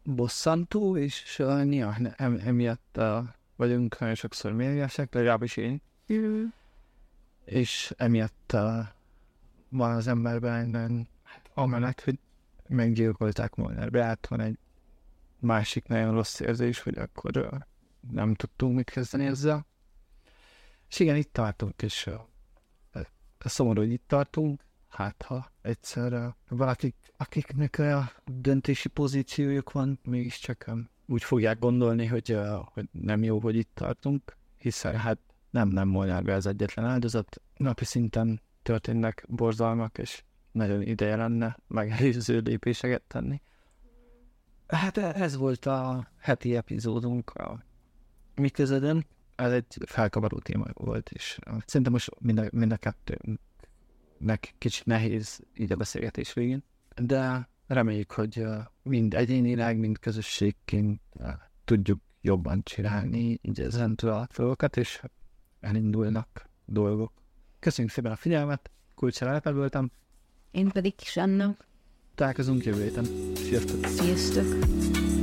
bosszantó, és uh, ja, em, emiatt uh, vagyunk nagyon sokszor mérgesek, legalábbis én. Mm. És emiatt uh, van az emberben hát, amellett, hogy meggyilkolták Molnár Beát, van egy másik nagyon rossz érzés, hogy akkor uh, nem tudtunk mit kezdeni ezzel. És igen, itt tartunk, és uh, szomorú, hogy itt tartunk, hát ha egyszer uh, valakik, akiknek a döntési pozíciójuk van, mégiscsak um, úgy fogják gondolni, hogy, hogy nem jó, hogy itt tartunk, hiszen hát nem, nem Molnár az egyetlen áldozat. Napi szinten történnek borzalmak, és nagyon ideje lenne megelőző lépéseket tenni. Hát ez volt a heti epizódunk a mi közöden. Ez egy felkavaró téma volt, és szerintem most mind a, mind a kettőnek kicsit nehéz így a beszélgetés végén, de reméljük, hogy mind egyénileg, mind közösségként tudjuk jobban csinálni így ezentől a dolgokat, és elindulnak dolgok. Köszönjük szépen a figyelmet, kulcsára voltam. Én pedig kis Anna. Találkozunk jövő héten. Sziasztok! Sziasztok!